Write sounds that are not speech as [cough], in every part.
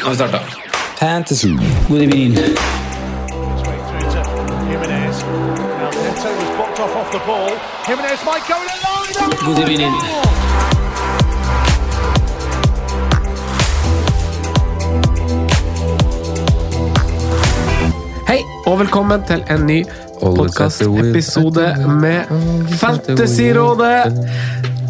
Nå har vi starta. Fantasy. God evening. God evening. Hei, og velkommen til en ny podkastepisode med Fantasyrådet.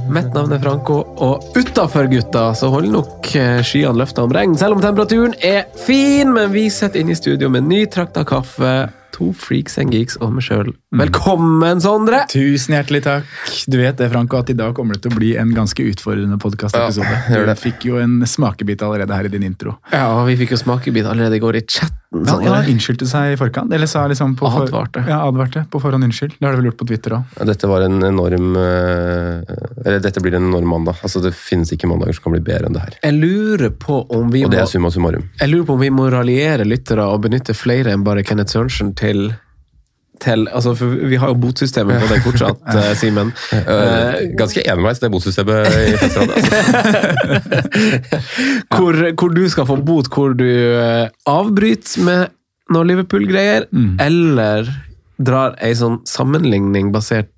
Mitt navn er Franco, og utafor, gutta, så holder nok eh, skyene løfta om regn. Selv om temperaturen er fin, men vi sitter inne i studio med nytrakta kaffe, to freaks and geeks og meg sjøl. Velkommen, Sondre! Tusen hjertelig takk. Du vet det, Franco, at i dag kommer det til å bli en ganske utfordrende podkastepisode. Ja, du fikk jo en smakebit allerede her i din intro. Ja, vi fikk jo smakebit allerede i går i chatten. Ja, Sondre. ja, Unnskyldte seg i forkant? Eller sa liksom på for... Advarte. Ja, advarte på forhånd unnskyld. Det har du vel gjort på Twitter òg? Ja, Dette var en enorm eh, Eller dette blir en enorm mandag. Altså Det finnes ikke mandager som kan bli bedre enn det her. Jeg lurer på om vi Og det må er summa summarum. Jeg lurer på om vi må raljere lyttere og benytte flere enn bare Kenneth Sørensen til, til altså for Vi har jo botsystemet på det fortsatt, uh, Simen. Uh, Ganske enveis, det botsystemet i Festlandet. Altså. [laughs] Hvor, hvor du skal få bot, hvor du avbryter med noe Liverpool-greier, eller drar ei sånn sammenligning basert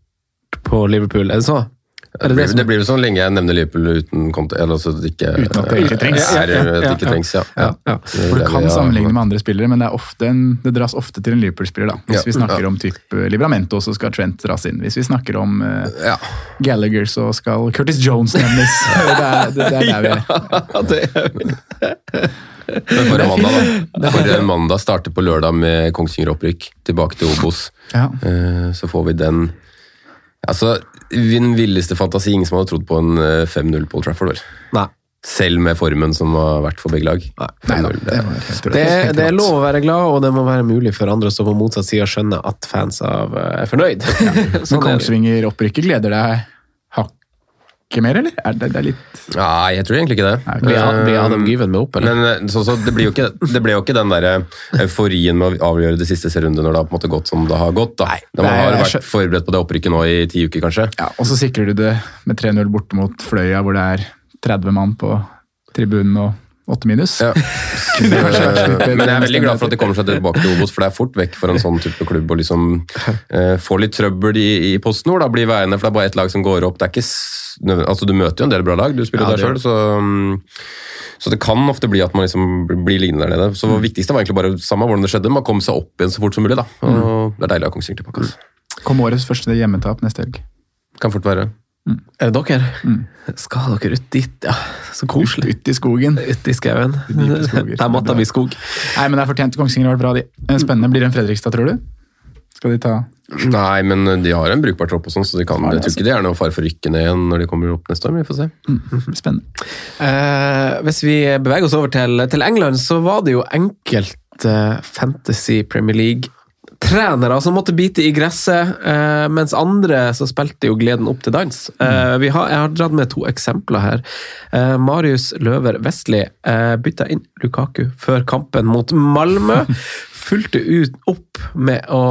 på Liverpool. Er det så? Det blir, som det blir vel sånn lenge jeg nevner Liverpool uten konto, eller altså at det ikke, Uten at det egentlig trengs. Er, at det ikke trengs, ja. Ja, ja. For Du kan sammenligne med andre spillere, men det, er ofte en, det dras ofte til en Liverpool-spiller. da. Hvis vi snakker om type Libramento, så skal Trent dras inn. Hvis vi snakker om uh, Gallagher, så skal Curtis Jones nevnes. [laughs] det, er, det, det er der vi er. Det er Men for mandag, da. For mandag starter på lørdag med Kongsvinger-opprykk tilbake til Obos. Ja. Eh, Så får vi den Altså, den villeste fantasi. Ingen som hadde trodd på en eh, 5-0 på Old Trafford. vel? Nei. Selv med formen som har vært for begge lag. Nei Nei 5-0, det det-. Det, er lov å være glad, og det må være mulig for andre som på motsatt side og skjønne at fans av eh, er fornøyd. [laughs] Men sånn er. Kongsvinger-opprykket gleder deg hakket mer, eller? Er det, det er litt Nei, jeg tror egentlig ikke det. Nei, Blir, Eh, blir Adam Gyven med opp, eller? Men eh, så, så det, blir ikke, det ble jo ikke den der euforien med å avgjøre det siste serierunde når det har på en måte gått som det har gått. da. Når man har vært forberedt på det opprykket nå i ti uker, kanskje. Ja, Og så sikrer du det med 3-0 borte mot Fløya, hvor det er 30 mann på tribunen og 8 minus. Ja. [laughs] Bedre Men jeg er veldig glad for at de kommer seg tilbake til Obos, for det er fort vekk for en sånn type klubb å liksom [laughs] eh, få litt trøbbel i, i posten hvor da blir veiene, for det er bare ett lag som går opp. Det er ikke, altså Du møter jo en del bra lag, du spiller Ja, der sjøl, så, mm, så det kan ofte bli at man liksom blir liggende der nede. Så Mm. det viktigste var egentlig bare samme hvordan det skjedde, man kom seg opp igjen så fort som mulig. da. Mm. Og Det er deilig å ha Kongsvinger tilbake. Altså. Kom årets første hjemmetap neste helg. Kan fort være. Er det dere? Mm. Skal dere ut dit? Ja, så koselig. Ut i skogen. Ut i skauen. [laughs] Der måtte vi skog. Nei, men det er fortjent. Kongsvinger har vært bra, de. Eh, Spennende. Blir det en Fredrikstad, tror du? Skal de ta Nei, men de har en brukbar tropp, og sånn, så de kan, jeg tror ikke det er noe fare for å rykke ned igjen når de kommer opp neste år. vi får se. Spennende. Eh, hvis vi beveger oss over til, til England, så var det jo enkelte Fantasy Premier League-trenere som måtte bite i gresset, eh, mens andre så spilte jo gleden opp til dans. Eh, har, jeg har dratt med to eksempler her. Eh, Marius Løver Vestli bytta inn Lukaku før kampen mot Malmö. [laughs] Fulgte ut opp med å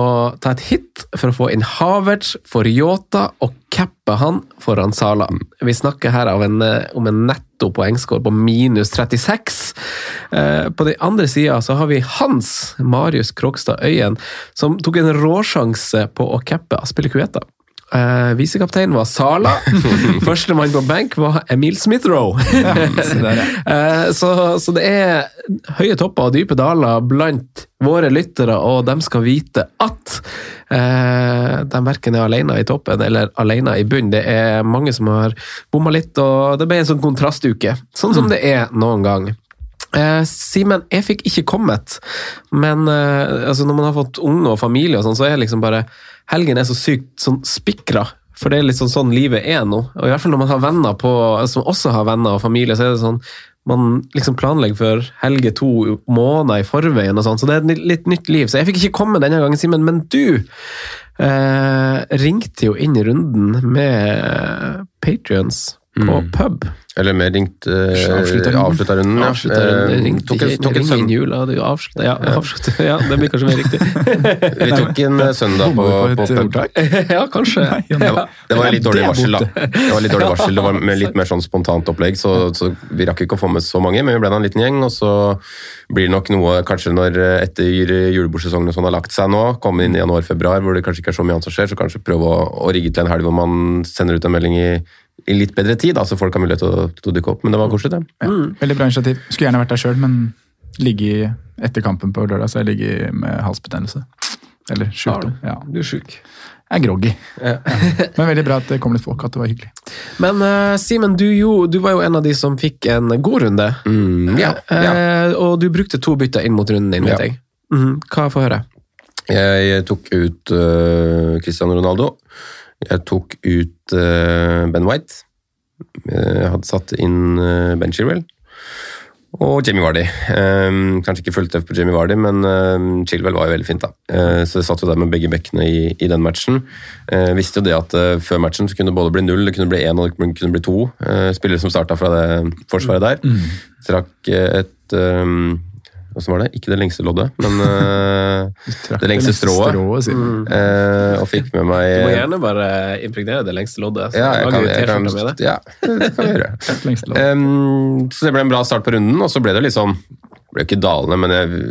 ta et hit for å få inn Havertz for Yota og cappe han foran Sala. Vi snakker her en, eh, om en netto poengscore på minus 36. Eh, på den andre sida så har vi Hans Marius Krogstad Øyen, som tok en råsjanse på å cappe Aspille Kueta. Eh, Visekaptein var Sala. [laughs] Førstemann på benk var Emil Smith-Roe. Ja. uh, [laughs] så, så det er høye topper og dype daler blant våre lyttere, og de skal vite at uh, de verken er alene i toppen eller alene i bunn. Det er mange som har bomma litt, og det ble en sånn kontrastuke. Sånn som det er noen gang. Eh, Simen, jeg fikk ikke kommet, men eh, altså når man har fått unge og familie, og sånn, så er liksom bare helgen er så sykt sånn spikra. For det er liksom sånn livet er nå. Og i hvert fall når man har venner på, som også har venner og familie, så er det sånn man liksom planlegger for helge to måneder i forveien, og sånn, så det er et litt- nytt liv. Så jeg fikk ikke komme denne gangen, Simen, men du eh, ringte jo inn i runden med Patrions på pub. Eller mer ringt uh, Avslutta runden. avslutta runden. ja. Avslutta runden, Eh, ringte tok en, tok søndag, inn jula, du avslutta ja, avslutta. ja, det blir kanskje mer riktig. [laughs] vi tok en eh, søndag på, på på ordtak? [laughs] ja, kanskje. Det var, det var litt dårlig varsel, da. Det var litt dårlig [laughs] varsel, det var med litt mer sånn spontant opplegg, så, så vi rakk ikke å få med så mange, men vi ble da en liten gjeng, og så blir det nok noe kanskje når eh, etter julebordsesongen og sånn har lagt seg nå, komme inn i januar-februar, hvor det kanskje ikke er så mye annet som skjer, så kanskje prøve å, å rigge til en helg hvor man sender ut en melding i litt bedre tid, da, så folk har mulighet til å, til å dukke opp, men det var koselig, det. Ja, veldig bra initiativ. Skulle gjerne vært der sjøl, men ligge etter kampen på lørdag, så jeg ligger med halsbetennelse. Eller sjukdom. Ja. Du er sjuk. Jeg er groggy. [laughs] Men veldig bra at det kom litt folk, at det var hyggelig. Men uh, Simen, du, du var jo en av de som fikk en god runde. Mm, ja, ja. Eh, og du brukte to bytter inn mot runden din, vet Ja. jeg. Mm, Hva får jeg høre? Jeg tok ut uh, Cristiano Ronaldo. Jeg tok ut eh, Ben White. Jeg hadde satt inn eh, Ben Chilwell. Og Jamie Vardy. Kanskje ikke treff på Jamie Vardy, men Chilwell var jo veldig fint. da. Eh, så jeg satt jo der med begge bekkene i, i den matchen. Jeg visste jo det at eh, før matchen så kunne det både bli null, det kunne bli én og det kunne bli to eh, spillere som starta fra det forsvaret der. Trakk eh, et um, Åssen var det? Ikke det lengste loddet, men [laughs] eh, det lengste strået. strået mm. Eh, og fikk med meg Du må gjerne bare impregnere det lengste loddet. så ja, jeg kan, jeg kan, med det. ja, det kan vi [laughs] gjøre. Em, så det ble en bra start på runden, og så ble det liksom Det ble ikke dalende, men jeg,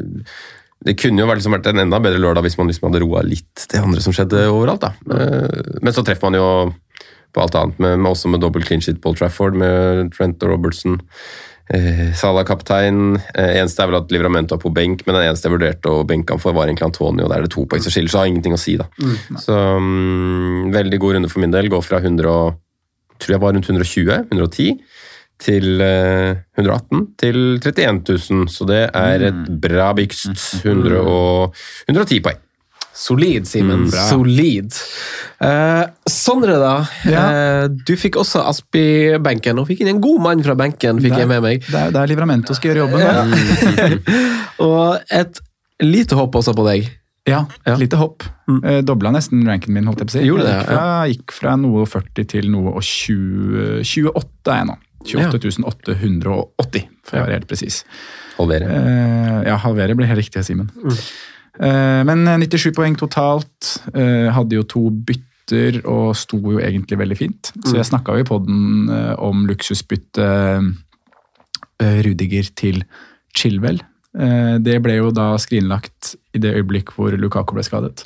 det kunne jo vært, liksom vært en enda bedre lørdag hvis man liksom hadde roa litt det andre som skjedde overalt. da. Eh, men så treffer man jo på alt annet, med, med også med dobbelt clean sheet Paul Trafford, med Trent og Robertson. Eh, Salah kaptein. Eh, eneste er vel at Livramento er på benk, men den eneste jeg vurderte å benke ham for, var egentlig Antonio. Der er det to poeng som skiller, så har ingenting å si, da. så um, veldig god runde for min del. Går fra 100 og, tror jeg var rundt 120, 110, til eh, 118 til 31 000. Så det er et bra bygst. 100 og, 110 poeng. Solid, Simen. Mm, Solid. Eh, Sondre, da. Ja. Eh, du fikk også Aspi-benken, og fikk inn en god mann fra benken, fikk jeg med meg. Det er der Livramento skal gjøre jobben. Ja. [laughs] Og et lite hopp også på deg. Ja, Ja. et lite hopp. Eh, Dobla nesten ranken min, holdt jeg på å si. Gjorde det, gikk, fra, gikk fra noe 40 til noe og 20, 28 er jeg nå. 28 880, for å være helt presis. Halvere. Eh, ja, halvere blir helt riktig, Simen. Eh, men 97 poeng totalt. eh, hadde jo to bytter og sto jo egentlig veldig fint. Så jeg snakka jo i poden eh, om luksusbyttet eh, Rudiger til Chilwell. Eh, det ble jo da skrinlagt i det øyeblikk hvor Lukaku ble skadet.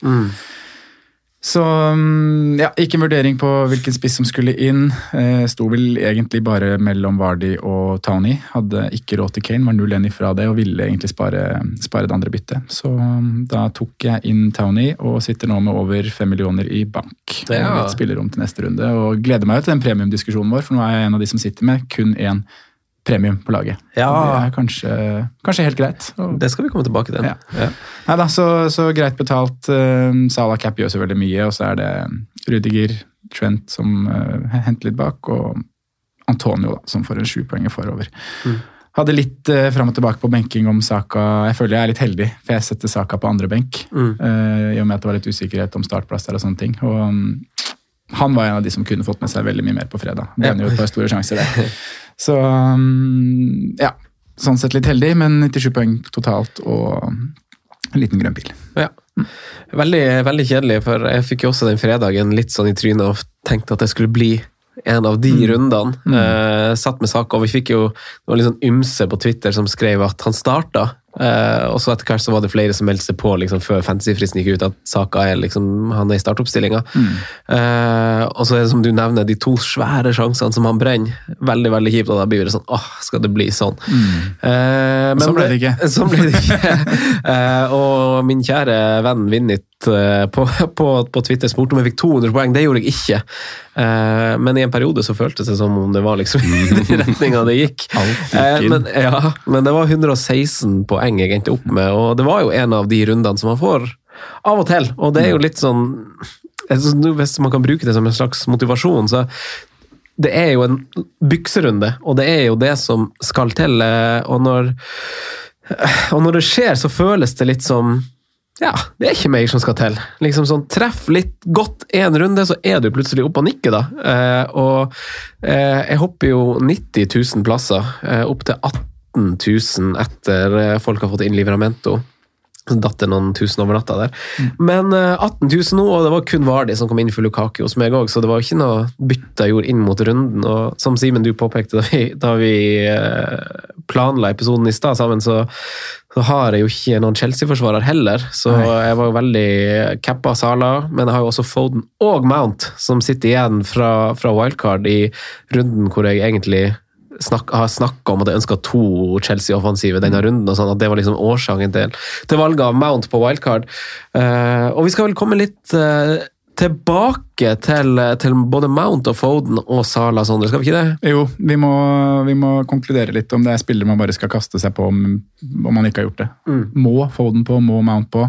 Så mm, ja, ikke en vurdering på hvilken spiss som skulle inn. Eh, sto vel egentlig bare mellom Vardy og Tony. Hadde ikke råd til Kane, var 0-1 ifra det og ville egentlig spare, spare det andre byttet. Så mm, da tok jeg inn Tony og sitter nå med over fem millioner i bank. Ja. er et spillerom til neste runde. Og gleder meg jo til den premiumdiskusjonen vår, for nå er jeg en av de som sitter med kun én premium på laget. Ja. Det er kanskje, kanskje helt greit. Det skal vi komme tilbake til. Ja. Ja. Neida, så, så greit betalt. Uh, Salah Cap gjør så veldig mye, og så er det Rudiger, Trent som uh, henter litt bak, og Antonio da, som får en sjupoenger forover. Hadde litt uh, fram og tilbake på benking om Saka. Jeg føler jeg er litt heldig, for jeg setter Saka på andre benk. eh, I og med at det var litt usikkerhet om startplass der og sånne ting. Og um, han var en av de som kunne fått med seg veldig mye mer på fredag. Det ender jo et par store sjanser der. [laughs] Så um, ja, sånn sett litt heldig, men 97 poeng totalt og en liten grønn pil. Ja. Veldig, veldig kjedelig, for jeg fikk jo også den fredagen litt sånn i trynet og tenkte at det skulle bli en av de rundene. Eh, satt med sak, og vi fikk jo det var litt sånn ymse på Twitter som skrev at han starta Eh, og så etter hvert så var det flere som meldte seg på liksom, før fantasyfristen gikk ut, at Saka er liksom, han er i startoppstillinga. Eh, og så er det som du nevner, de to svære sjansene som han brenner. Veldig veldig kjipt, og da blir det sånn åh, skal det bli sånn? Eh, men så ble det ikke. Sånn ble det ikke. [laughs] [laughs] Og min kjære venn Vinnit på, på, på Twitter spurte om jeg fikk 200 poeng. Det gjorde jeg ikke. Uh, men i en periode så føltes det som om det var liksom [laughs] i den retninga det gikk. Eh, inn. men, ja, men det var 116 poeng jeg endte opp med, og det var jo en av de rundene som man får av og til. Og det er jo litt sånn Hvis man kan bruke det som en slags motivasjon, så det er jo en bykserunde, og det er jo det som skal til. eh, Og når, og når det skjer, så føles det litt som ja, det er ikke mer som skal til. Liksom sånn, Treff litt godt én runde, så er du plutselig oppe og nikker, da. Eh, og eh, jeg hopper jo 90 000 plasser, eh, opp til 18 000 etter eh, folk har fått inn Livramento. Så datt det noen tusen over natta der. Men eh, 18 000 nå, og det var kun Vardi som kom inn for Lukaku hos meg òg, så det var ikke noe bytte jeg gjorde inn mot runden. Og som Simen du påpekte da vi, da vi eh, planla episoden i stad sammen, så, så har jeg jo ikke noen Chelsea-forsvarer heller. Så Nei. jeg var jo veldig cappa Sala, men jeg har jo også Foden og Mount som sitter igjen fra, fra wildcard i runden hvor jeg egentlig snak, har snakka om at jeg ønska to Chelsea-offensive denne runden, og sånn at det var liksom årsaken til, til valget av Mount på wildcard. Uh, og vi skal vel komme litt uh, tilbake til, til både Mount og Foden og Sala, Sondre, skal vi ikke det? Jo, vi må, vi må konkludere litt om det er spillere man bare skal kaste seg på om, om man ikke har gjort det. Mm. Må Foden på, må Mount på.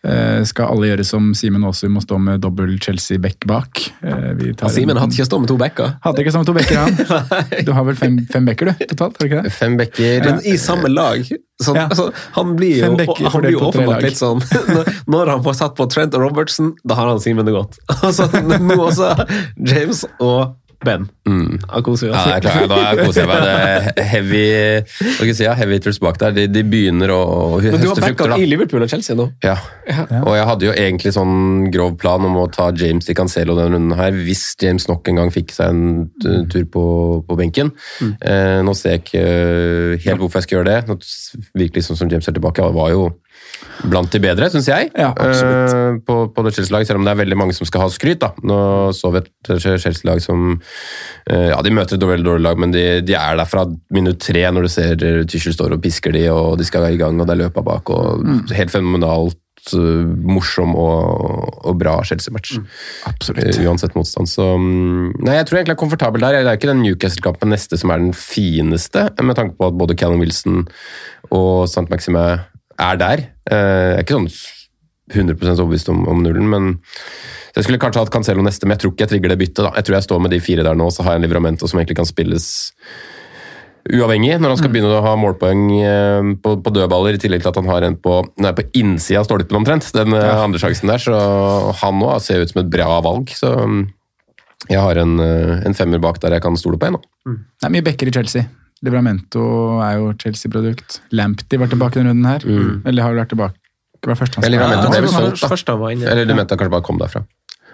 Eh, skal alle gjøre som Simen Aasum og stå med dobbel Chelsea-back bak? Eh, vi tar Ja, Simen hadde ikke stått med to backer. Hadde ikke sånn to bekker, han. [laughs] Du har vel fem, fem bekker, du, totalt? har du ikke det? Fem bekker. Men i samme lag. Så, Ja. altså, han blir jo, han blir jo åpenbart litt sånn når- [laughs] Når han får satt på Trent og Robertson, da har han Simen det godt. [laughs] Altså, nå også James og Ben. Da koser vi Ja, jeg klarer, er klart, da koser jeg meg. Det er heavy jeg si, ja, heavy hitters bak der. De, de begynner å høste frukter. Men du har backa i Liverpool og Chelsea nå. Ja. og jeg hadde jo egentlig sånn grov plan om å ta James i Cancelo denne runden her, hvis James nok en gang fikk seg en tur på, på benken. Eh, nå ser jeg ikke uh, helt hvorfor jeg skal gjøre det. Nå virker liksom som James er tilbake. Han var jo blant de bedre, syns jeg, Ja, absolutt. eh, på, på det Chelsea-lag. selv om det er veldig mange som skal ha skryt. da. Nå så vi et Chelsea-lag som uh, Ja, de møter et veldig dårlig lag, men de, de er der fra minutt tre når du ser eh, står og pisker de, og de skal i gang, og det er løpa bak. og Helt fenomenalt eh, morsom og, og bra Chelsea-match. Absolutt. Eh, Uansett motstand. Så mm, Nei, jeg tror egentlig jeg er komfortabel der. Det er ikke den Newcastle-kampen neste som er den fineste, med tanke på at både Callum Wilson og St. Maxime er der. Eh, Jeg er ikke sånn 100 overbevist om, om nullen, men jeg skulle kanskje hatt Cancelo neste, men jeg tror ikke jeg trigger det byttet. da. Jeg tror jeg står med de fire der nå, så har jeg en Livramento som egentlig kan spilles uavhengig, når han skal begynne å ha målpoeng eh, på, på dødballer, i tillegg til at han har en på, nei, på innsida av stolpen omtrent, den ja. andre sjansen der. Så han nå ser ut som et bra valg. Så mm, jeg har en, eh, en femmer bak der jeg kan stole på en. nå. Det er mye bekker i Chelsea. Livramento er jo Chelsea-produkt. Lamptey var tilbake denne runden her. Eller har vel vært tilbake Det var første han Eller Livramento ble vel solgt, da. Først han var inne. Eller du mente han kanskje bare kom derfra.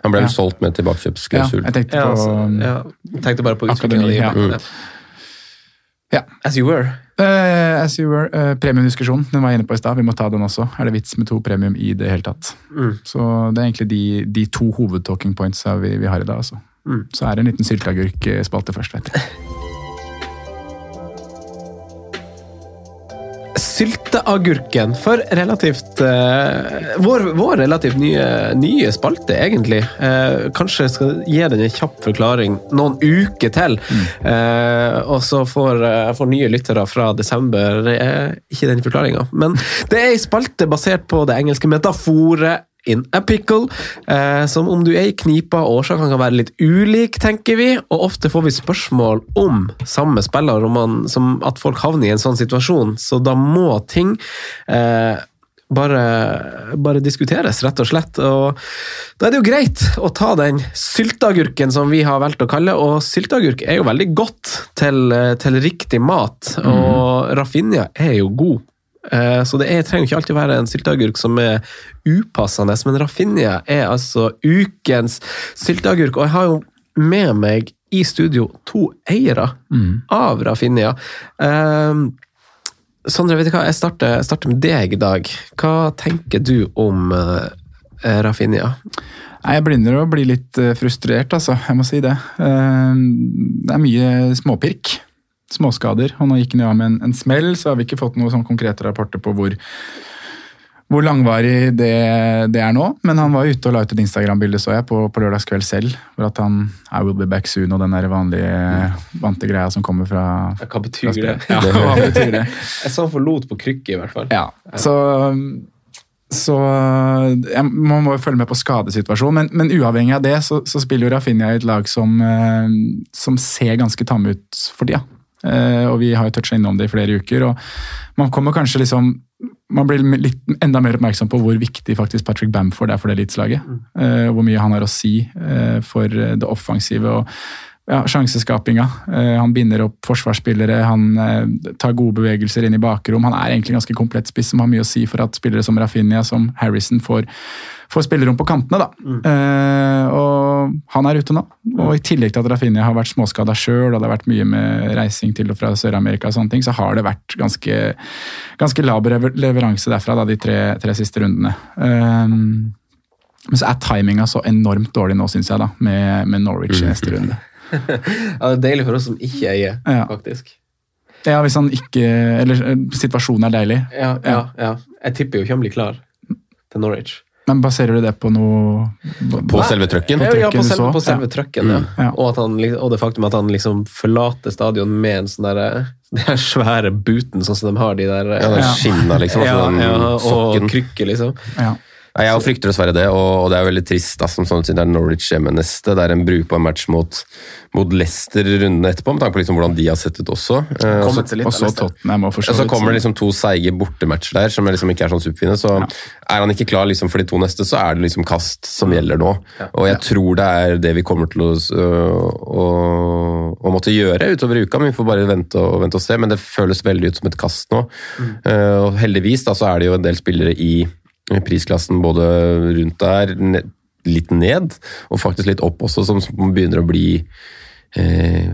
Han ble vel Ja. solgt med Ja, jeg tenkte Ja, på altså, ja. Jeg tenkte bare på Akademi, utviklingen. ja. Mm. Ja. As you were. Uh, as you were, Uh, Premiumdiskusjon, den var jeg inne på i stad. Vi må ta den også. Er det vits med to premium i det hele tatt? Så det er egentlig de, de to hovedtalking pointsa vi, vi har i dag. Altså. Så er det en liten sylteagurkspalte først, vet du. [laughs] Sylteagurken for relativt uh, vår, vår relativt nye, nye spalte, egentlig. Uh, kanskje skal gi den en kjapp forklaring noen uker til. Eh, og så får, får nye lyttere fra desember ikke den forklaringa. Men det er ei spalte basert på det engelske metaforet in a pickle, eh, som om du er i knipa, årsakene kan være litt ulik, tenker vi, og ofte får vi spørsmål om samme spiller, om man, som at folk havner i en sånn situasjon, så da må ting eh, bare, bare diskuteres, rett og slett. Og da er det jo greit å ta den sylteagurken som vi har valgt å kalle, og sylteagurk er jo veldig godt til, eh, til riktig mat, og Raffinia er jo god. Eh, Så det er, trenger ikke alltid være en sylteagurk som er upassende, men Raffinia er altså ukens sylteagurk. Og jeg har jo med meg i studio to eiere av Raffinia. Um, Sondre, vet du hva? Jeg starter, jeg starter med deg i dag. Hva tenker du om uh, raffinia? Jeg begynner å bli litt eh, frustrert, altså. Jeg må si det. Uh, Det er mye småpirk. Småskader. Og nå gikk han jo av med en, en smell, så har vi ikke fått noen sånn konkrete rapporter på hvor, hvor langvarig det, det er nå. Men han var ute og la ut et Instagram-bilde, så jeg, på, på lørdagskveld selv. Hvor at han I will be back soon og den der vanlige vante greia som kommer fra Hva betyr fra det? Ja, hva betyr det? [laughs] Jeg så han forlot på krykke, i hvert fall. Ja, så, så jeg, Man må jo følge med på skadesituasjonen, men, men uavhengig av det, så, så spiller jo Rafinha i et lag som, eh, som ser ganske tamme ut for tida. Eh, og vi har jo toucha innom det i flere uker. og Man kommer kanskje liksom man blir litt, enda mer oppmerksom på hvor viktig faktisk Patrick Bamford er for det eliteslaget. Mm. hvor mye han har å si eh, for det offensive og ja, sjanseskapinga. Eh, han binder opp forsvarsspillere, han eh, tar gode bevegelser inn i bakrom. Han er egentlig en ganske komplett spiss som har mye å si for at spillere som Rafinha som Harrison får, får spillerom på kantene. da. Eh, og Han er ute nå. Og I tillegg til at Rafinha har vært småskada sjøl, og det har vært mye med reising til og fra Sør-Amerika, og sånne ting, så har det vært ganske, ganske laber leveranse derfra da, de tre, tre siste rundene. Eh, men så er timinga så enormt dårlig nå, syns jeg, da, med, med Norwich i neste runde. [laughs] Ja, det er deilig for oss som ikke eier, Ja. faktisk. Ja, hvis han ikke Eller eh, situasjonen er deilig. Ja, ja, ja. Jeg tipper jo ikke han blir klar til Norwich. Men baserer du det på noe På selve trøkken? Ja, ja, på selve, på selve Ja. trøkken, ja. Ja. Og, at han, og det faktum at han liksom forlater stadion med en sånn derre [laughs] den svære buten, sånn som de har de der Ja, den skinna, liksom. [laughs] ja, Altså, den ja, og krykker, liksom. Ja. Nei, Jeg frykter dessverre det, og det er veldig trist. Da, som sånn, siden det er Norwich hjemme neste. Det er en brukbar match mot, mot Leicester runden etterpå, med tanke på liksom hvordan de har sett ut også. Eh, og så-. Tottenham og så kommer det liksom to seige bortematcher der som liksom ikke er sånn superfine. Så er han ikke klar liksom for de to neste, så er det liksom kast som gjelder nå. Og jeg tror det er det vi kommer til å, å, å måtte gjøre utover uka, men vi får bare vente og, vente og se. Men det føles veldig ut som et kast nå. Eh, og heldigvis da, så er det jo en del spillere i prisklassen både rundt der, litt ned, og faktisk litt opp også, som, begynner å bli eh,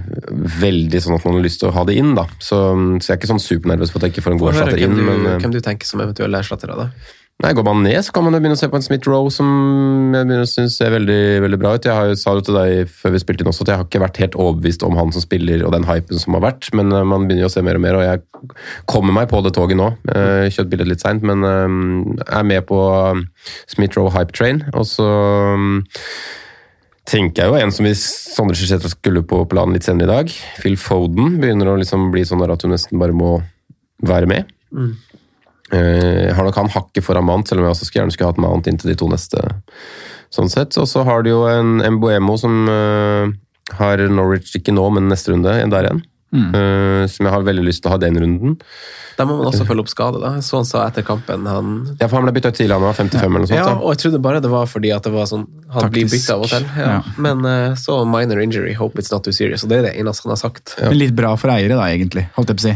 veldig sånn at man har lyst til å ha det inn. da. Så, så jeg er ikke sånn supernervøs på at jeg ikke får en god erstatter inn. du, men... eh, hvem du tenker som eventuelle erstattere. da. Nei, Går man ned, så kan man jo begynne å se på en Smith Roe som jeg begynner å synes ser veldig, veldig bra ut. Jeg har sa jo til deg før vi spilte inn også at jeg har ikke vært helt overbevist om han som spiller og den hypen som har vært, men eh, man begynner å se mer og mer, og jeg kommer meg på det toget nå. Eh, Kjøpt bildet litt seint, men eh, er med på Smith Roe hype train. Og så um, tenker jeg jo en som vi Sondre Chichetra skulle på planen litt senere i dag. Phil Foden begynner å liksom bli sånn at du nesten bare må være med. Eh, har nok han hakket foran Mount, selv om jeg også skulle gjerne skulle hatt Mount inntil de to neste. sånn sett. Og så har du jo en Mbuemo som eh, har Norwich ikke nå, men neste runde, der igjen. Eh, som jeg har veldig lyst til å ha den runden. Da må man også følge opp skade. da. Så han sa etter kampen han Ja, for Han ble bytta ut tidlig, han var 55 eller noe sånt. Ja, og jeg trodde bare det var fordi at det var sånn han blir Taktisk. bytta av og til. Ja. Ja. Men uh, så minor injury, hope it's not too serious. Og det er det eneste han har sagt. Men litt bra for eiere, da, egentlig. holdt jeg på å si.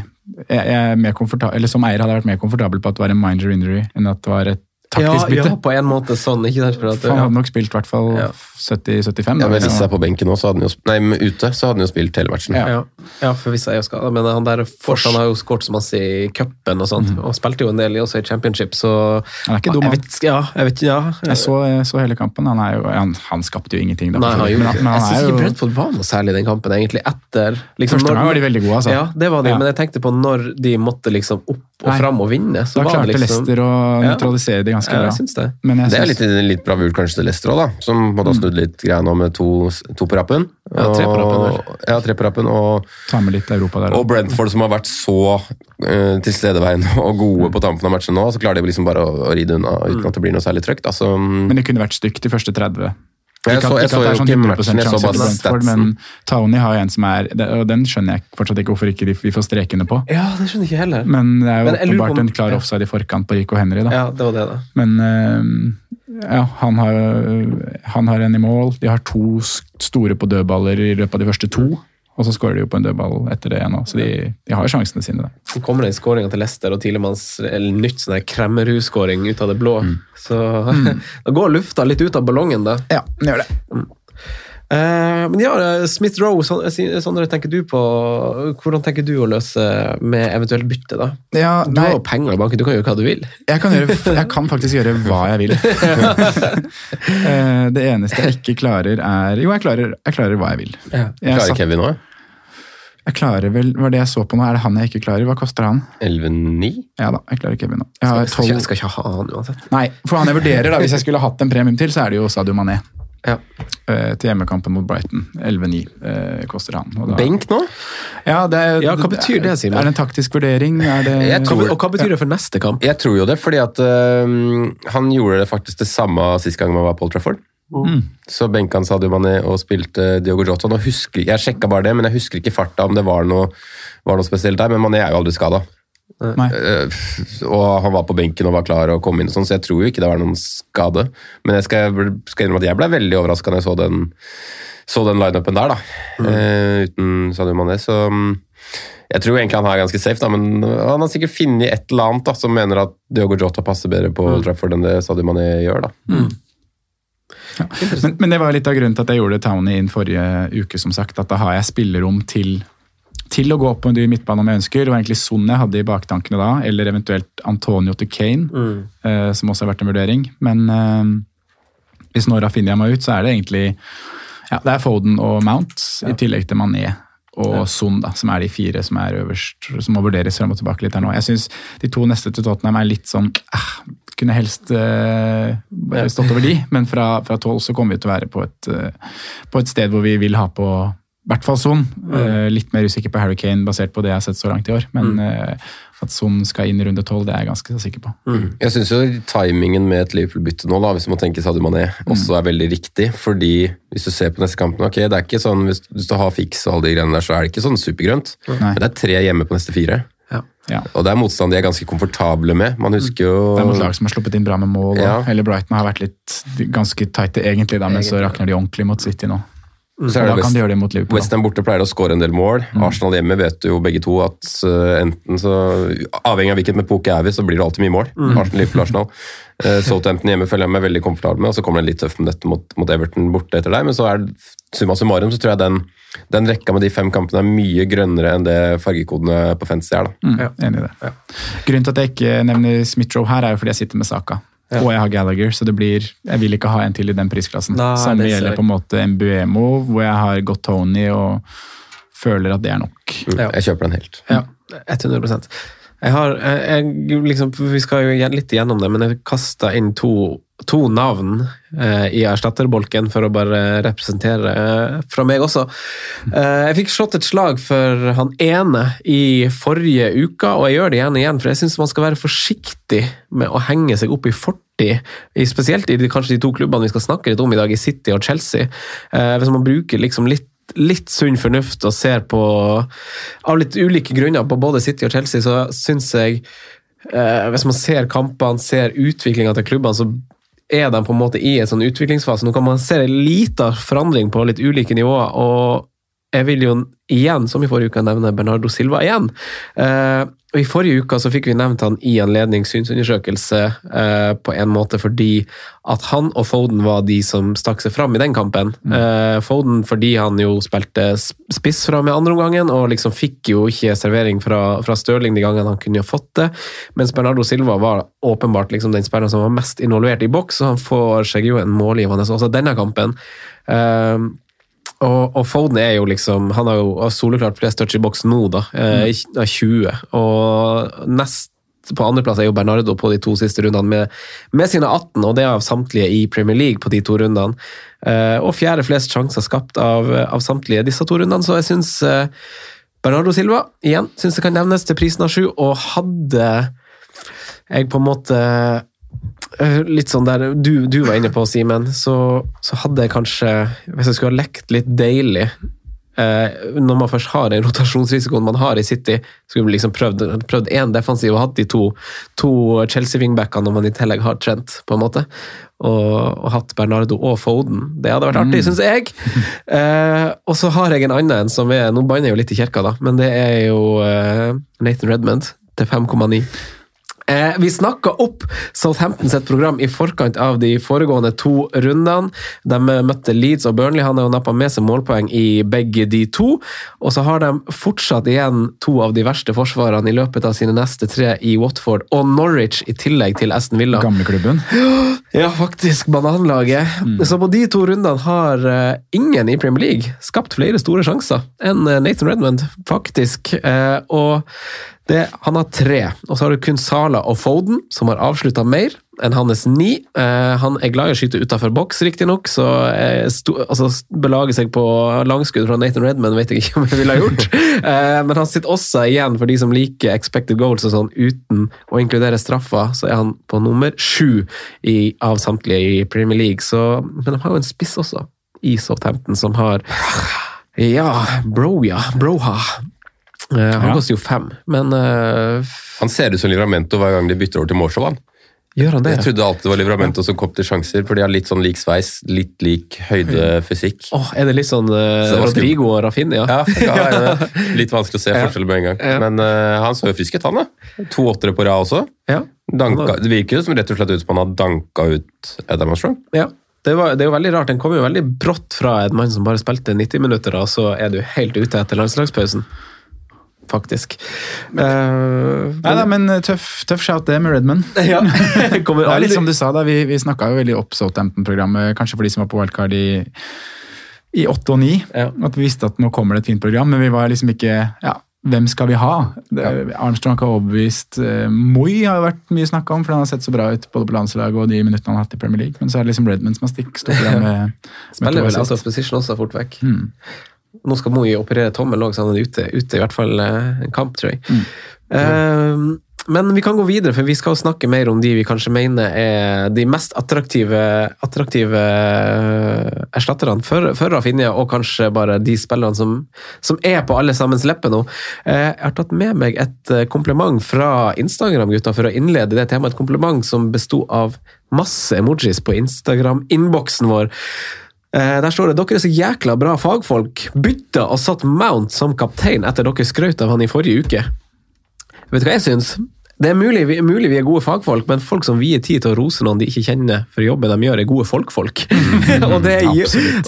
Jeg, jeg er mer eller Som eier hadde jeg vært mer komfortabel på at det var en minor injury enn at det var et taktisk bytte. Ja, på en måte sånn. ikke sant? For at, han hadde nok spilt i hvert fall Ja. 70-75. Ja, men Hvis jeg er på benken nå, så hadde han jo, sp- nei, men ute, så hadde han jo spilt hele matchen. Ja. Ja. ja, for hvis jeg er skada. Men han der Fors han har jo skåret så masse i cupen og sånt. Og spilte jo en del også i championship, så Han er ikke dum, Jeg han. vet, ja, jeg vet, ja. Jeg så, jeg så hele kampen. Han, er jo, han, han skapte jo ingenting. Da, Nei, han gjorde men, men Jeg syns ikke Brentford var noe særlig den kampen, egentlig. Etter liksom, Første gang var de veldig gode, altså. Ja, det var de, Ja. men jeg tenkte på når de måtte liksom opp og fram og vinne. Så Da var klarte det liksom, Leicester å Ja. nøytralisere det ganske Ja, bra. jeg syns det. Men jeg Det er synes... litt, litt bravur kanskje til Leicester òg, da. Som måtte ha snudd litt greia nå med to, to på rappen. Ja, tre på rappen. Og- Ja, tre på rappen. Og, ta med litt Europa der. og Brentford, som har vært så uh, tilstedeværende og gode på tampen av matchen nå, så klarer de liksom bare å, å ride unna uten at det blir noe særlig trøkk. Altså, Men det kunne vært stygt de første 30. Jeg Ikke så- at, jeg ikke så at det er jo sånn ikke 100 matchen, jeg så sjanse bare statsen. men Tony har en som er Og den skjønner jeg fortsatt ikke hvorfor ikke de- vi får strekene på. Ja, det skjønner jeg ikke heller. Men det er jo åpenbart en klar offside i forkant på Rico Henry. da. Ja, det var det, da. Men eh, ja, han har, han har en i mål. De har to store på dødballer i løpet av de første to. Og så skårer de jo på en dødball etter det igjen òg, så de, de har jo sjansene sine. da. Så kommer det skåringa til Leicester og Tilemanns eller nytt sånn her Kremmerhus-skåring ut av det blå. Så [laughs] da går lufta litt ut av ballongen, da. Ja, den gjør det. Eh, men ja, Smith Roe, Sondre, tenker du på hvordan tenker du å løse med eventuelt bytte? da? Ja, du har jo penger i banken, du kan gjøre hva du vil. Jeg kan, gjøre, jeg kan faktisk gjøre hva jeg vil. [laughs] Eh, det eneste jeg ikke klarer, er Jo, jeg klarer, jeg klarer hva jeg vil. Ja. Jeg Klarer satt- Kevin òg? Jeg klarer vel, Var det jeg så på nå, er det han jeg ikke klarer? Hva koster han? 11,9? Ja da, jeg klarer Kevin nå. Jeg har Jeg skal, ikke, jeg skal ikke ha han uansett. Nei, for han jeg vurderer da, Hvis jeg skulle hatt en premium til, så er det jo Sadio Mané. Ja. Eh, til hjemmekampen mot Brighton. 11-9 eh, koster han. Og da- Benk nå? Ja, det er, Ja, hva betyr det, Simen? Er det en taktisk vurdering? Er det, tror- Og hva betyr det for neste kamp? Jeg tror jo det, fordi at øhm, han gjorde det faktisk det samme sist gang man var på Trafford. Mm. Så benka han Sadio Mané og spilte Diogo Jota. Nå husker, jeg sjekka bare det, men jeg husker ikke farta om det var noe, var noe spesielt der. Men Mané er jo aldri skada. Nei. og han var på benken og var klar å komme inn, og sånn, så jeg tror jo ikke det var noen skade. Men jeg skal, skal innrømme at jeg ble veldig overraska da jeg så den, så den lineupen der, da. Eh, uten Sadio Mané. Så mm, jeg tror egentlig han er ganske safe, da, men han har sikkert funnet et eller annet da, som mener at Diogo Jota passer bedre på mm. Trafford enn det Sadio Mané gjør. da. Men, men det var litt av grunnen til at jeg gjorde Townie inn forrige uke, som sagt. At da har jeg spillerom til, til å gå på en dyr midtbane om jeg ønsker. Det var egentlig Son jeg hadde i baktankene da, eller eventuelt Antonio til Kane, eh, som også har vært en vurdering. Men eh, hvis nå Rafinha må ut, så er det egentlig ja, det er Foden og Mount, i tillegg til Mané og Son, da, som er de fire som er øverst, som må vurderes frem og tilbake litt her nå. Jeg syns de to neste til Tottenham er litt sånn eh, Kunne helst eh, stått over de, men fra, tolv 12 så kommer vi til å være på et, eh, på et sted hvor vi vil ha på hvert fall Son. Eh, litt mer usikker på Harry Kane basert på det jeg har sett så langt i år. Men eh, at Son skal inn i runde 12, det er jeg ganske så sikker på. Jeg syns jo timingen med et Liverpool-bytte nå, da, hvis man tenker Sadio Mané, også er veldig riktig. Fordi hvis du ser på neste kampen, ok, det er ikke sånn, hvis, hvis du har fiks og alle de greiene der, så er det ikke sånn supergrønt. Men det er tre hjemme på neste fire. Ja. Og det er motstand de er ganske komfortable med. Man husker jo Det er mot lag som har sluppet inn bra med mål. Ja. Eller Brighton har vært litt ganske tighte egentlig, da, men så rakner de ordentlig mot City nå. Så er da det kan de gjøre det mot Liverpool. West Westham borte pleier å skåre en del mål. Arsenal hjemme vet jo begge to at uh, enten så Avhengig av hvilket med poke er vi, så blir det alltid mye mål. Arsenal, Liverpool, Arsenal. Uh, [laughs] Southampton hjemme følger jeg meg veldig komfortabel med, og så kommer det litt tøft med dette mot, mot Everton borte etter deg. Men så er summa summarum så tror jeg den, den rekka med de fem kampene er mye grønnere enn det fargekodene på fantasy er. da. Mm, Enig i det. Grunnen til at jeg ikke nevner Smith-Roe her, er jo fordi jeg sitter med Saka. Og jeg har Gallagher, så det blir Jeg vil ikke ha en til i den prisklassen. Nei, Samme det gjelder på en måte Mbuemo, hvor jeg har gått Tony og føler at det er nok. Mm, Ja. Jeg kjøper den helt. Ja, 100% jeg har, jeg, jeg, liksom, Vi skal jo litt igjennom det, men jeg kasta inn to, to navn eh, i erstatterbolken for å bare representere eh, fra meg også. Eh, jeg fikk slått et slag for han ene i forrige uke, og jeg gjør det igjen og igjen, for jeg syns man skal være forsiktig med å henge seg opp i fortid, spesielt i de, kanskje de to klubbene vi skal snakke litt om i dag, i City og Chelsea. Eh, hvis man bruker liksom litt litt sunn fornuft og ser på Av litt ulike grunner på både City og Chelsea, så syns jeg eh, Hvis man ser kampene, ser utviklinga til klubbene, så er de på en måte i en sånn utviklingsfase. Nå kan man se en liten forandring på litt ulike nivåer, og jeg vil jo igjen, som i forrige uke, nevne Bernardo Silva igjen. Eh, og I forrige uke så fikk vi nevnt han i anledning synsundersøkelse eh, på en måte fordi at han og Foden var de som stakk seg fram i den kampen. Eh, Foden fordi han jo spilte spiss fra med andre omgangen, og liksom fikk jo ikke servering fra, fra Stirling de gangene han kunne ha fått det. Mens Bernardo Silva var åpenbart liksom den spilleren som var mest involvert i boks, og han får seg jo en målgivende også denne kampen. Eh, og, og Foden er jo liksom Han har jo har soleklart flest touch i boks nå, da. Eh, av 20. Og nest på andreplass er jo Bernardo på de to siste rundene med, med sine 18, og det er av samtlige i Premier League på de to rundene. Eh, og fjerde flest sjanser skapt av, av samtlige disse to rundene, så jeg syns eh, Bernardo Silva igjen synes det kan nevnes til prisen av sju, og hadde jeg på en måte Litt sånn der du, du var inne på, Simen, så, så hadde jeg kanskje Hvis jeg skulle ha lekt litt deilig eh, Når man først har den rotasjonsrisikoen man har i City, skulle vi liksom prøvd, én defensiv og hatt de to, to Chelsea-wingbackene når man i tillegg har Trent, på en måte. Og, og hatt Bernardo og Foden. Det hadde vært artig, syns jeg. [laughs] Eh, og så har jeg en annen en som er Nå banner jeg jo litt i kirka, da, men det er jo eh, Nathan Redmond til 5,9. Eh, vi snakka opp Southampton sitt program i forkant av de foregående to rundene. De møtte Leeds og Burnley. Han har jo nappa med seg målpoeng i begge de to. Og så har de fortsatt igjen to av de verste forsvarene i løpet av sine neste tre i Watford og Norwich, i tillegg til Aston Villa. Gamleklubben. [gasps] Ja, faktisk. Bananlaget. Så på de to rundene har eh, ingen i Premier League skapt flere store sjanser enn eh, Nathan Redmond, faktisk. Eh, og det, han har tre, og så har du kun Sala og Foden, som har avslutta mer enn hans ni. Eh, han er glad i å skyte utafor boks, riktignok, så eh, sto, altså, belage seg på langskudd fra Nathan Redman vet jeg ikke om jeg ville ha gjort. [laughs] eh, men han sitter også igjen, for de som liker expected goals og sånn, uten å inkludere straffa, så er han på nummer sju i, av samtlige i Premier League. Så, men de har jo en spiss også, i Southampton, som har Ja, Broja. Broha. Eh, han Ja. koster jo fem, men uh, Han ser ut som Livramento hver gang de bytter over til Morshow. han. gjør han det? Jeg trodde alltid det var Livramento som kom til sjanser, for de har litt sånn lik sveis, litt lik høyde, fysikk. Åh, er det litt sånn uh, Så Rodrigo og Rafinha? Ja, ja, ja, [laughs] litt vanskelig å se forskjell med en gang. Ja. Men han så jo frisk ut, han da. To åttere på rad også. Ja. Danka, det virker jo som rett og slett ut som han har danka ut Adam Armstrong. Ja. Det, var, det er jo veldig rart. Den kom jo veldig brått fra en mann som bare spilte 90 minutter, og så er du helt ute etter landslagspausen. Faktisk. Eh, Nei da, men tøff, tøff shout det med Redman. [laughs] ja. [laughs] Det er litt som du sa, da, vi, vi snakka jo veldig opp Southampton-programmet, kanskje for de som var på wildcard i, i 8 og 9. Ja. At vi visste at nå kommer det et fint program, men vi var liksom ikke ja, hvem skal vi ha? Det, Armstrong har overbevist. eh, Moi har jo vært mye snakka om, for han har sett så bra ut både på landslaget og de minuttene han har hatt i Premier League. Men så er det liksom Redman som har stikk Spiller vel out of position også fort vekk. Mm. Nå skal Moi operere tommel òg, så han er ute, ute i hvert fall eh, en kamp, tror jeg. Mm. Uh, men vi kan gå videre, for vi skal snakke mer om de vi kanskje mener er de mest attraktive, attraktive eh, erstatterne for, for Rafinha, og kanskje bare de spillerne som, som er på alle sammens lepper nå. Uh, jeg har tatt med meg et kompliment fra Instagram, gutta, for å innlede det temaet. Et kompliment som besto av masse emojis på Instagram-innboksen vår. Eh, Der står det dere er så jækla bra fagfolk. Bytta og satt Mount som kaptein etter dere skrøt av han i forrige uke. Vet du hva jeg syns? Det er mulig, vi- mulig vi er gode fagfolk, men folk som vier tid til å rose noen de ikke kjenner for jobben de gjør, er gode folkfolk. [laughs] og, det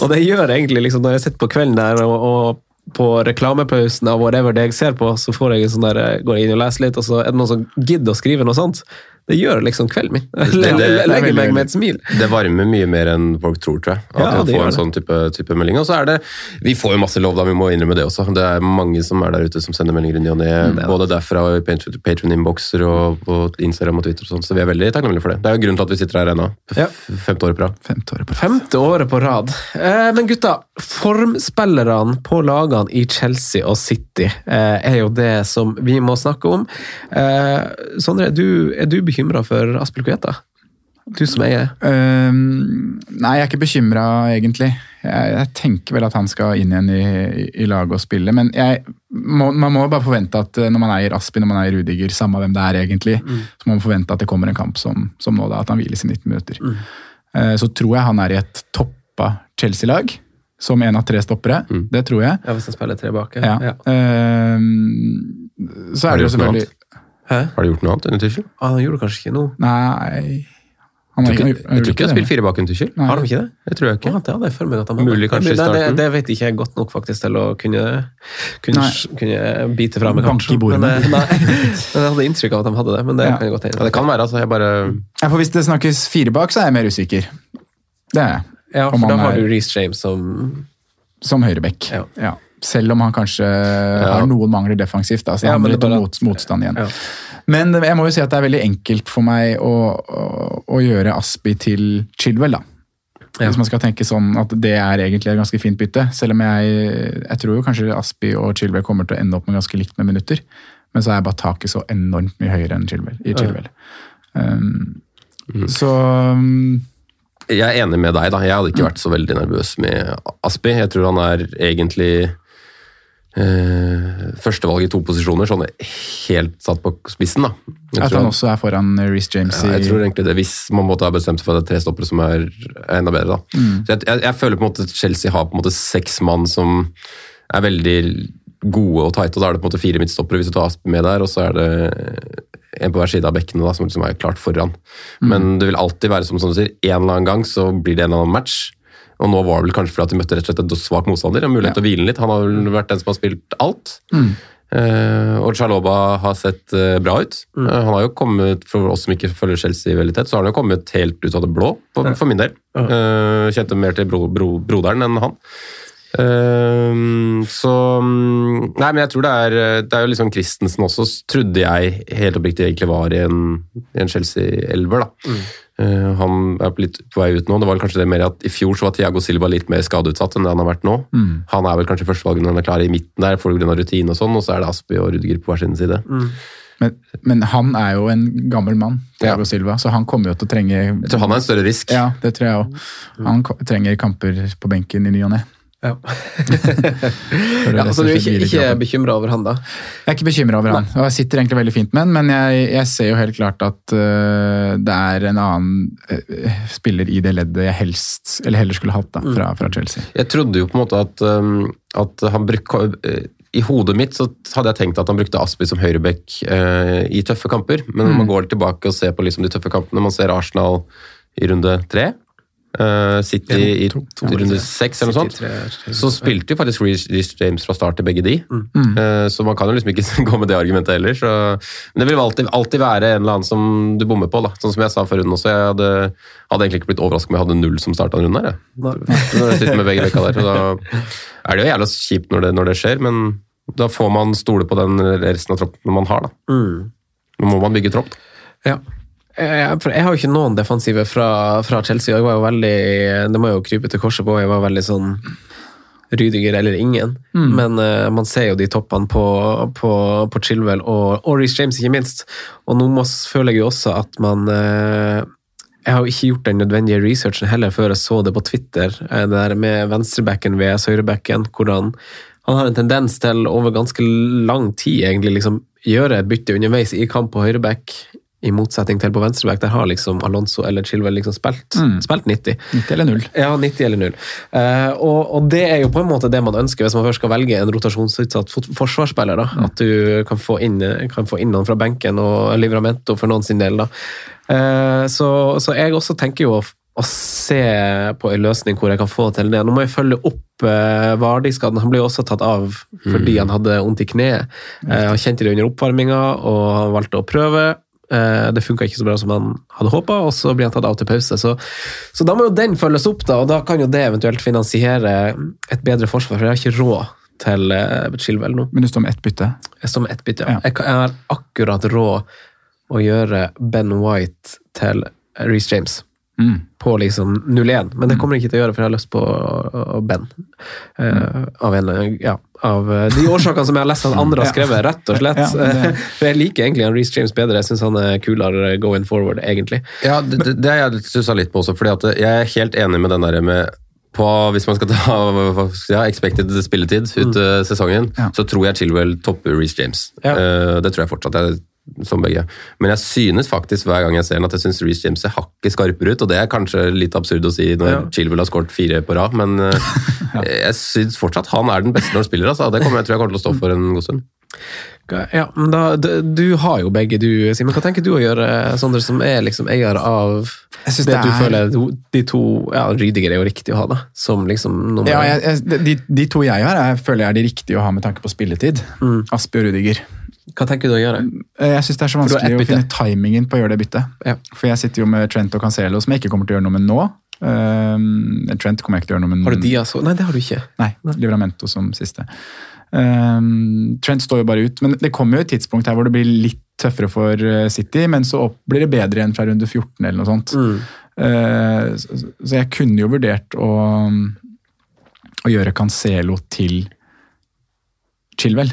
og det gjør egentlig liksom, når jeg sitter på kvelden der og, og på reklamepausen av whatever det jeg ser på, så får jeg en sånn der, eh, går jeg inn og leser litt, og så er det noen som gidder å skrive noe sånt. Det gjør liksom kvelden min. Det- det er legger meg med et smil. Det varmer mye mer enn folk tror, tror jeg. At Ja, man får en sånn type, type melding. Og så er det Vi får jo masse lov, da, vi må innrømme det også. Det er mange som er der ute som sender meldinger i ny og ne, Mm, både derfra og i Patrion-innbokser og på Instagram og Twitter og sånn, så vi er veldig takknemlige for det. Det er jo grunnen til at vi sitter her ennå. Ja. Femte året på rad. Femte året på Femte året på rad. Eh, men gutta, formspillerne på lagene i Chelsea og City eh, er jo det som vi må snakke om. Eh, Sondre, du, er du bekymra for Aspelkueta? Du som eier. Um, nei, jeg er ikke bekymra, egentlig. Jeg, jeg tenker vel at han skal inn igjen i, i, i laget og spille. Men jeg, må, man må bare forvente at eh, når man eier Aspi, når man eier Rudiger, samme hvem det er egentlig, så må man forvente at det kommer en kamp som, som nå, da, at han hviles i 19 minutter. Eh, så tror jeg han er i et toppa Chelsea-lag, som en av tre stoppere. Det tror jeg. Ja, Hvis han spiller tre bak. Ja. Ja. Uh, så er det jo selvfølgelig Hæ? Har du gjort noe annet under Tuchel? Ah, han gjorde kanskje ikke noe. Nei han har tror ikke- ikke, han jeg tror ikke har spilt fire bak en Tuchel. Har de ikke det? Det tror jeg Ja, det hadde jeg for meg at han hadde. Mulig kanskje i starten. det, det vet ikke jeg godt nok faktisk til å kunne, kunne, kunne bite fra meg, kanskje. Bank i bordet Men, eh, nei, [laughs] men jeg hadde inntrykk av at de hadde det. Men det Ja. kan jeg godt Ja, det kan være, altså. Jeg bare Ja, for Hvis det snakkes fire bak, så er jeg mer usikker. Det er jeg. Ja, for da har er- du Reece James som Som høyrebekk. Ja. Ja. Selv om han kanskje har noen mangler defensivt. Da, så Ja, handler det om mot, motstand igjen. Ja. Men jeg må jo si at det er veldig enkelt for meg å, å, å gjøre Aspi til Chilwell. da. Ja. Hvis man skal tenke sånn at det er egentlig et ganske fint bytte. Selv om jeg, jeg tror jo kanskje Aspi og Chilwell kommer til å ende opp med ganske likt med minutter. Men så er bare taket så enormt mye høyere enn Chilwell, i Chilwell. Um, Så um, Jeg er enig med deg, da. Jeg hadde ikke vært så veldig nervøs med Aspi. Jeg tror han er egentlig eh, førstevalg i to posisjoner, sånn helt satt på spissen. da. Jeg at han også er foran Reece James Ja, jeg tror egentlig det, Hvis man måtte ha bestemt seg for at det er tre stoppere som er, er enda bedre. da. Mm. Så jeg, jeg, jeg føler på en måte at Chelsea har på en måte seks mann som er veldig gode og tighte, og da er det på en måte fire midtstoppere hvis du tar Asp med der, og så er det en på hver side av bekkene da, som liksom er klart foran. Men det vil alltid være som, som du sier, en eller annen gang så blir det en eller annen match. Og nå var det vel kanskje fordi at de møtte rett og slett en svak motstander. En mulighet til å hvile litt. Han har vel vært den som har spilt alt. Eh, og Chaloba har sett eh, bra ut. Eh, han har jo kommet, For oss som ikke følger Chelsea veldig tett, så har han jo kommet helt ut av det blå, for, for min del. Eh, kjente mer til bro, bro, broderen enn han. Eh, så mm, Nei, men jeg tror det er Det er jo liksom Christensen også, trodde jeg helt oppriktig egentlig var i en, i en Chelsea-elver, da. Eh, han er litt på vei ut nå. Det var vel kanskje det mer at I fjor så var Thiago Silva litt mer skadeutsatt enn det han har vært nå. Han er vel kanskje førstevalget når han er klar i midten der, pga. rutine og sånn, og så er det Aspi og Rudiger på hver sin side. Men, men han er jo en gammel mann, Thiago Silva, så han kommer jo til å trenge Jeg tror han er en større risk. Ja, det tror jeg òg. Han trenger kamper på benken i ny og ne. Ja. Ja, rett så du er ikke, ikke bekymra over han, da? Jeg er ikke bekymra over han, og jeg sitter egentlig veldig fint med han, men jeg, jeg ser jo helt klart at uh, det er en annen uh, spiller i det leddet jeg helst, eller heller skulle hatt da, fra, fra Chelsea. Jeg trodde jo på en måte at, um, at han brukte uh, I hodet mitt så hadde jeg tenkt at han brukte Aspi som høyreback eh, i tøffe kamper, men når man går tilbake og ser på liksom de tøffe kampene Man ser Arsenal i runde tre, eh, City i runde seks eller noe sånt. Så spilte jo faktisk Reece James fra start til begge de. Eh, Så man kan jo liksom ikke [laughs] gå med det argumentet heller. Så. Men det vil alltid, alltid være en eller annen som du bommer på. da. Sånn som jeg sa før runden også. Jeg hadde, hadde egentlig ikke blitt overrasket om jeg hadde null som starta runden her. Når jeg sitter med begge bekka der, så da er det jo jævla kjipt når det, når det skjer, men da får man stole på den resten av troppen man har. da. Nå må man bygge tropp. Ja. Jeg, har jo ikke noen defensive fra, fra Chelsea, jeg var jo veldig Det må jeg jo krype til korset på, jeg var veldig sånn Rydiger eller ingen. Men uh, man ser jo de toppene på, på, på Chilwell og, og Reece James, ikke minst. Og nå må, føler jeg jo også at man uh, Jeg har jo ikke gjort den nødvendige researchen heller før jeg så det på Twitter, eh, det der med venstrebacken vs høyrebacken, hvordan han har en tendens til over ganske lang tid egentlig liksom gjøre et bytte underveis i kamp på høyreback, i motsetning til på venstreback. Der har liksom Alonso eller Chilwell liksom spilt, spilt 90. 90 eller 0. Ja, 90 eller 0. Uh, og, og det er jo på en måte det man ønsker hvis man først skal velge en rotasjonsutsatt forsvarsspiller. da, At du kan få, inn, kan få inn noen fra benken og Livramento for noen sin del. Eh, så, så jeg også tenker jo å, å se på en løsning hvor jeg kan få til det. Nå må jeg følge opp uh, Vardi-skaden. Han ble jo også tatt av fordi han hadde vondt i kneet. Eh, han kjente det under oppvarminga, og han valgte å prøve. Eh, Det funka ikke så bra som han hadde håpa, og så blir han tatt av til pause. Så, så da må jo den følges opp, da, og da kan jo det eventuelt finansiere et bedre forsvar. For jeg har ikke råd til eh, Chilwell nå. Men du står med ett bytte. Jeg står med ett bytte. Ja. Ja. Jeg, kan- jeg har akkurat råd å gjøre Ben White til Reece James. Mm. På liksom 0-1, men det kommer jeg ikke til å gjøre, for jeg har lyst på Ben. Ben. Uh, av, en, ja, av uh, de årsakene som jeg har lest at andre har skrevet, rett og slett. Ja, [laughs] For jeg liker egentlig han Reece James bedre. Jeg syns han er kulere going forward, egentlig. Ja, det, det, det jeg stussa litt på også, fordi jeg er helt enig med den der med på, Hvis man skal ta [laughs] ja, expected spilletid ut mm. sesongen, Ja. så tror jeg Chilwell topper Reece James. Ja. Uh, det tror jeg fortsatt. Jeg, som begge. Men jeg synes faktisk hver gang jeg ser den at jeg synes Reece James ser hakket skarpere ut, og det er kanskje litt absurd å si når Ja. Chilwell har skåret fire på rad, men [laughs] ja. jeg synes fortsatt han er den beste når han spiller. Altså. Det kommer jeg tror jeg kommer til å stå for en god stund. Ja, men da, Du har jo begge, du, Simen. Hva tenker du å gjøre, Sondre, som er liksom eier av Jeg synes det, det du er- føler De to ja, Rydiger er jo riktig å ha, da. Som liksom nummer Ja, jeg, jeg, de, de to jeg har, jeg føler jeg er de riktige å ha med tanke på spilletid. Aspi og Rudiger. Hva tenker du å gjøre? Eh, Jeg synes det er så vanskelig å finne timingen på å gjøre det byttet. Ja. For jeg sitter jo med Trent og Cancelo, som jeg ikke kommer til å gjøre noe med nå. Um, Trent kommer jeg ikke til å gjøre noe med Har du Diaz altså? Nei, det har du ikke. Nei, Livramento som siste. Um, Trent står jo bare ut, men det kommer jo et tidspunkt her hvor det blir litt tøffere for City, men så opp, blir det bedre igjen fra runde 14 eller noe sånt. Eh, så, så jeg kunne jo vurdert å, å gjøre Cancelo til Chilwell.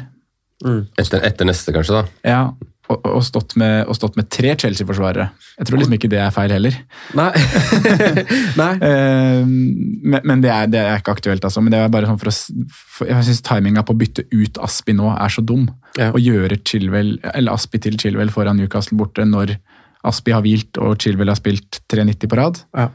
Etter, etter neste, kanskje, da. Ja, og, og, stått med, og stått med tre Chelsea-forsvarere. Jeg tror liksom ikke det er feil heller. Nei. [laughs] Nei. Eh, men men det, er, det er ikke aktuelt, altså. Men det er bare sånn for å, for jeg syns timinga på å bytte ut Aspi nå er så dum. Ja. Å gjøre Chilwell, eller Aspi til Chilwell foran Newcastle borte når Aspi har hvilt og Chilwell har spilt 3,90 på rad. Ja.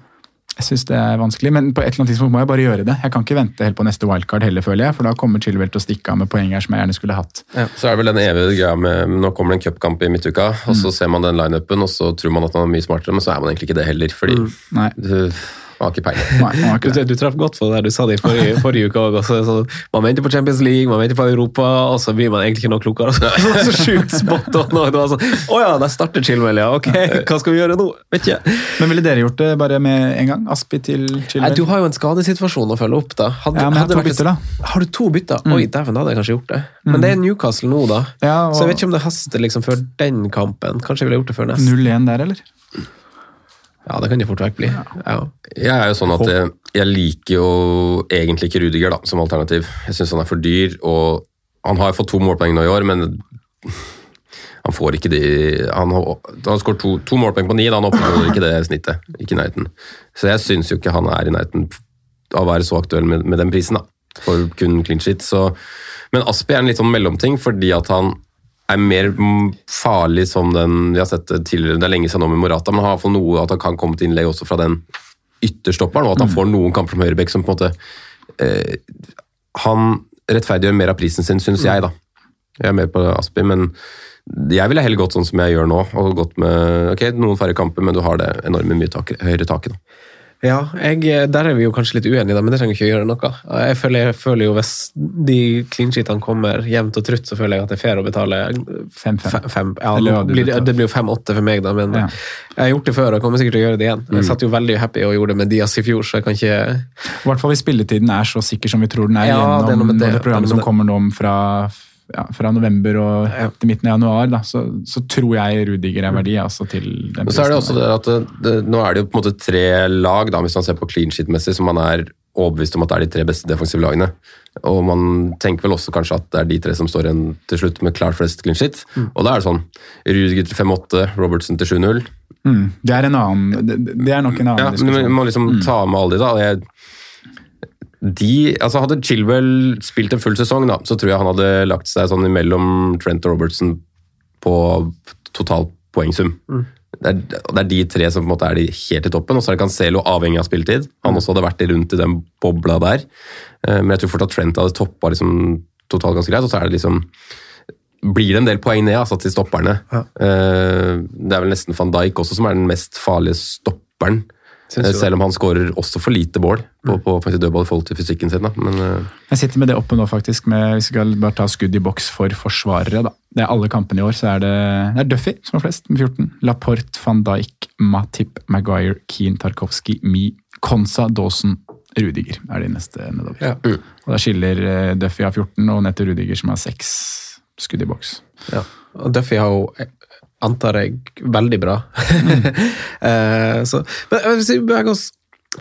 Jeg synes det er vanskelig, men på et eller annet tidspunkt må jeg bare gjøre det. Jeg kan ikke vente helt på neste wildcard heller, føler jeg, for da kommer Chilwell til å stikke av med poeng her som jeg gjerne skulle hatt. Ja, Så er det vel den evige greia med Nå kommer det en cupkamp i midtuka, og så ser man den lineupen, og så tror man at man er mye smartere, men så er man egentlig ikke det heller, fordi Nei. du har ikke peiling. Du, du traff godt på det der du sa det i forrige, [laughs] forrige uke òg. Så, man venter på Champions League, man venter på Europa, og så blir man egentlig ikke noe klokere. Så, [laughs] så sjukt spot on. og Det var sånn Å ja, der starter Chilwell, ja. Ok, hva skal vi gjøre nå? Vet ikke. Men ville dere gjort det bare med en gang? Aspi til Nei, Chilwell? du har jo en skadesituasjon å følge opp, da. Hadde, Ja, men jeg har to vært- bytter, da. Mm. Har du to bytter? Oi, dæven, da hadde jeg kanskje gjort det. Men det er Newcastle nå, da. Ja, og- Så jeg vet ikke om det haster liksom før den kampen. Kanskje jeg ville gjort det før neste. 0-1 der, eller? Ja, det kan det fort vekk bli. Ja. Jeg er jo sånn at jeg, jeg liker jo egentlig ikke Rudiger da, som alternativ. Jeg syns han er for dyr, og han har jo fått to målpoeng nå i år, men han får ikke de Han har, han skåret to, to målpoeng på ni, da han opprettholder ikke det snittet. Ikke i. Så jeg syns jo ikke han er i nærheten av å være så aktuell med, med den prisen, da. For kun clean shit. Så, men Aspi er en litt sånn mellomting, fordi at han er mer mm, farlig som den vi har sett tidligere. Det er lenge siden nå med Morata, men har fått noe at han kan komme til innlegg også fra den ytterstopperen, og at han får noen kamper som høyrebekk som på en måte eh, Han rettferdiggjør mer av prisen sin, syns jeg, da. Jeg er mer på Aspi, men jeg ville heller gått sånn som jeg gjør nå, og gått med ok, noen færre kamper, men du har det enorme mye tak, høyere taket. da. Ja, jeg, der er vi jo kanskje litt uenige, da, men det trenger ikke å gjøre noe. Jeg føler, jeg føler jo Hvis de clean sheetene kommer jevnt og trutt, så føler jeg at det er fair å betale 5-5. fem. Ja, det blir, det blir jo 5-8 for meg, da, men Ja. jeg har gjort det før og kommer sikkert til å gjøre det igjen. Jeg satt jo veldig happy og gjorde det med Diaz i fjor, så jeg kan ikke I hvert fall hvis spilletiden er så sikker som vi tror den er Ja, det gjennom det, det. programmet Det er som kommer nå fra, ja, fra november og til midten av januar, da, så, så tror jeg Rudiger er verdi altså, til den Men så er det også det at det, det, nå er det jo på en måte tre lag, da, hvis man ser på clean sheet-messig, som man er overbevist om at det er de tre beste defensive lagene. Og man tenker vel også kanskje at det er de tre som står igjen til slutt med klart flest clean sheet. Og da er det sånn Rudiger til 5-8, Robertson til 7-0. Mm, det er en annen, det, det er nok en annen Ja, diskusjon. man må liksom ta med alle de, da. og Jeg, de, altså Hadde Chilwell spilt en full sesong, da, så tror jeg han hadde lagt seg sånn imellom Trent og Robertson på total poengsum. Det, er, det er de tre som på en måte er de helt i toppen, og så er det Cancelo avhengig av spilletid. Han også hadde vært rundt i den bobla der. Eh, Men jeg tror fort at Trent hadde toppa liksom, totalt ganske greit, og så er det liksom blir det en del poeng ned altså, til stopperne. Ja. Det er vel nesten van Dijk også som er den mest farlige stopperen. Synes Eh, Selv om han skårer også for lite mål på, på faktisk dødball i forhold til fysikken sin. Da. Men uh... Jeg sitter med det oppe nå, faktisk. Med, vi skal bare ta skudd i boks for forsvarere. da. Det er alle kampene i år, så er det, det er Duffy som har flest, med 14. Laporte, van Dijk, Matip, Maguire, Keane, Tarkovsky, Mi, Konsa, Dawson, Rudiger er de neste nedover. Ja. Og Da skiller eh, Duffy av 14, og ned til Rudiger som har seks skudd i boks. Ja. Duffy har jo, antar jeg, veldig bra. [laughs] Eh, så, men eh, hvis vi beveger oss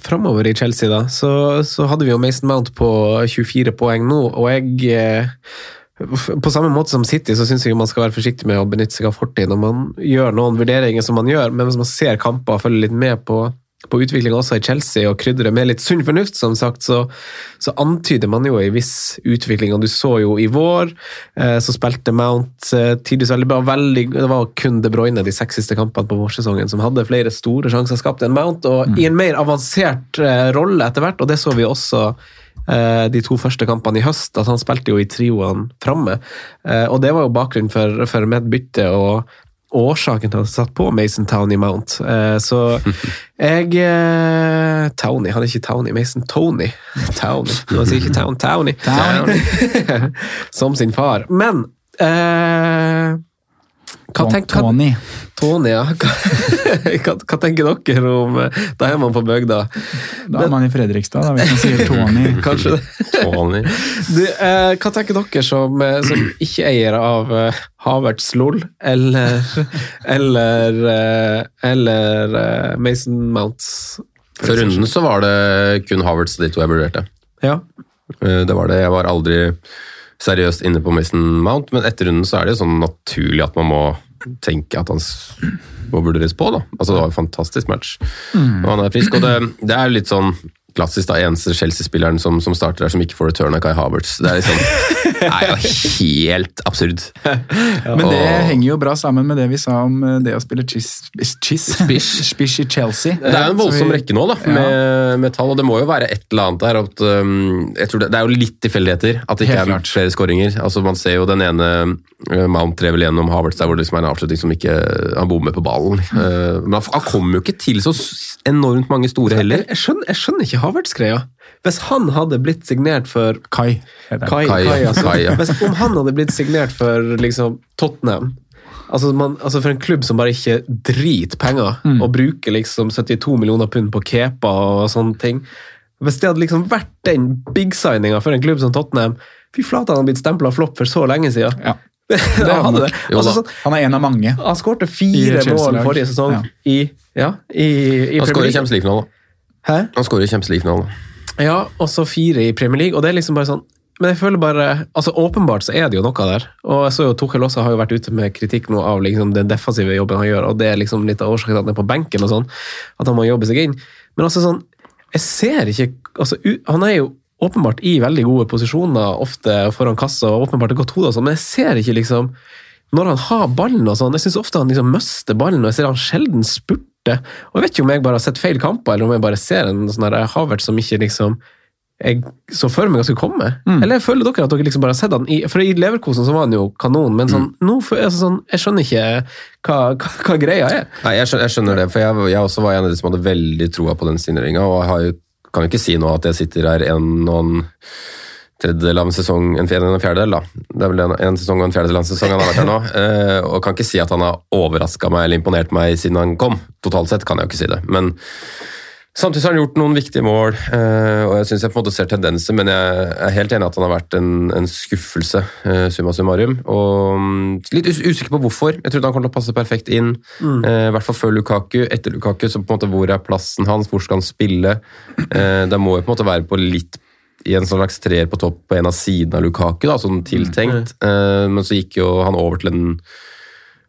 framover i Chelsea, da, så, så hadde vi jo Mason Mount på 24 poeng nå, og jeg eh, på samme måte som City, så syns jeg man skal være forsiktig med å benytte seg av fortid når man gjør noen vurderinger som man gjør, men hvis man ser kamper og følger litt med på, på utviklinga også i Chelsea og krydrer med litt sunn fornuft, som sagt, så, så antyder man jo en viss utvikling. Og du så jo i vår, eh, så spilte Mount eh, tidvis veldig bra. Veldig, det var kun De Bruyne de seks siste kampene på vårsesongen som hadde flere store sjanser skapt enn Mount, og i en mer avansert eh, rolle etter hvert, og det så vi også eh, de to første kampene i høst, at han spilte jo i trioene framme. Eh, og det var jo bakgrunnen for, for mitt bytte og årsaken til at han satt på Mason Towney Mount. Eh, så [laughs] jeg eh, Towney, han er ikke Towney, Mason Tony. [laughs] Towney. Han sier ikke Town, Towney. Towney. [laughs] Som sin far. Men eh, hva, tenk, hva, Tony. Tony, ja. [laughs] Hva, hva, tenker dere om eh, Da er man på bygda. Da er man i Fredrikstad, da, hvis man sier Tony. [laughs] Kanskje det. Tony. [laughs] Du, eh, hva tenker dere som, eh, som ikke-eiere av eh, Havertz LOL eller eller, eh, eller eh, Mason Mounts? Før runden så var det kun Havertz de to jeg vurderte. Ja. Eh, Det var det. Jeg var aldri seriøst inne på Mason Mount, men etter runden så er det jo sånn naturlig at man må tenke at han må vurderes på, da. Altså, det var en fantastisk match. Og han er frisk, og det, det er litt sånn klassisk da, eneste Chelsea-spilleren som, som starter der som ikke får return av Kai Havertz. Det er liksom, [laughs] det er jo helt absurd. [laughs] Men det Og- henger jo bra sammen med det vi sa om eh, det å spille chiss, chiss, spish [laughs] i Chelsea. Det er jo en voldsom vi- rekke nå, da, med, med tall, og det må jo være et eller annet der. At, um, jeg tror det, det er jo litt tilfeldigheter at det ikke Helt er klart. flere skåringer. Altså, man ser jo den ene uh, Mount drev gjennom Havertz der hvor det liksom er en avslutning som ikke Han bommer på ballen. Uh, men han, han kommer jo ikke til så enormt mange store heller. Jeg, jeg, skjønner, jeg skjønner ikke Havertz-greia. Hvis han hadde blitt signert for Kai. Kai, Kai, Kai, altså. Kai, ja. Hvis, om han hadde blitt signert for liksom, Tottenham altså, man, altså For en klubb som bare ikke driter penger, Mm. og bruker liksom 72 millioner pund på kepa og sånne ting Hvis det hadde liksom vært den big-signinga for en klubb som Tottenham Fy flate, han hadde blitt stempla flopp for så lenge siden. Ja. [laughs] det han det. Altså, sånn, Han er en av mange. han skårte fire mål forrige sesong Ja. i, ja, i, i Han skårer i Champions League. nå, League-finalen. Hæ? Han skårer i Champions League-finalen. Ja, og så fire i Premier League, og det er liksom bare sånn men jeg føler bare, altså Åpenbart så er det jo noe der. Og jeg så jo Tuchel også har jo vært ute med kritikk nå av liksom den defensive jobben han gjør, og det er liksom litt av årsaken til at han er på benken og sånn. At han må jobbe seg inn. Men altså sånn, jeg ser ikke altså, Han er jo åpenbart i veldig gode posisjoner, ofte foran kassa, og åpenbart et godt hode, og sånn, men jeg ser ikke liksom Når han har ballen og sånn, jeg syns ofte han liksom mister ballen, og jeg ser han sjelden spurter. Og jeg vet ikke om jeg bare har sett feil kamper, eller om jeg bare ser en sånn Havert som ikke liksom jeg så for meg at skulle komme. Eller føler dere at dere liksom bare har sett han i For i Leverkosen så var han jo kanon, men sånn, nå, for, jeg sånn, jeg skjønner ikke hva, hva, hva greia er. Nei, jeg skjønner, jeg skjønner det, for jeg, jeg også var en av de som hadde veldig troa på den signeringa, og jeg har jo, kan jo ikke si nå at jeg sitter her en og en tredjedel av en sesong, en fjerdedel en fjerdedel, da. Det er vel en, en sesong og en fjerdedel av en sesong han har vært her nå, [laughs] eh, og kan ikke si at han har overraska meg eller imponert meg siden han kom. Totalt sett kan jeg jo ikke si det, men Samtidig har han gjort noen viktige mål, eh, og jeg syns jeg på en måte ser tendenser, men jeg er helt enig at han har vært en, en skuffelse, eh, summa summarum. Og mm, litt us usikker på hvorfor. Jeg trodde han kom til å passe perfekt inn, eh, i hvert fall før Lukaku. Etter Lukaku, så på en måte hvor er plassen hans, hvor skal han spille? Eh, det må jo på en måte være på litt i en slags treer på topp på en av sidene av Lukaku, da, sånn tiltenkt. Eh, men så gikk jo han over til en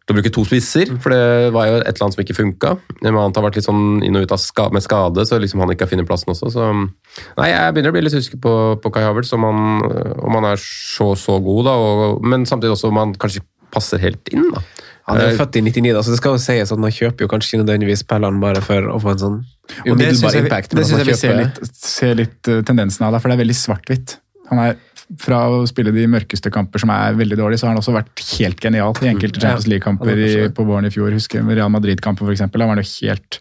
til å bruke to spisser, for det var jo et eller annet som ikke funka. Annet har vært litt sånn inn og ut av ska med skade, så liksom han ikke har funnet plassen også. Så nei, jeg begynner å bli litt usikker på, på Kai Havertz, om han, om han er så så god, da, og, men samtidig også om han kanskje passer helt inn. da. Han er Eh, jo født i 99, da, så det skal jo sies at man kjøper jo kanskje ikke nødvendigvis spilleren bare for å få en sånn det umiddelbar syns jeg, impact. det men synes jeg vi ser litt, ser litt eh, tendensen av, da, for det er veldig svart-hvitt. Han er fra å spille de mørkeste kamper som er veldig dårlige, så har han også vært helt genial i enkelte Champions League-kamper er på våren i fjor. Husker Real Madrid-kampen, f.eks. Da var han jo helt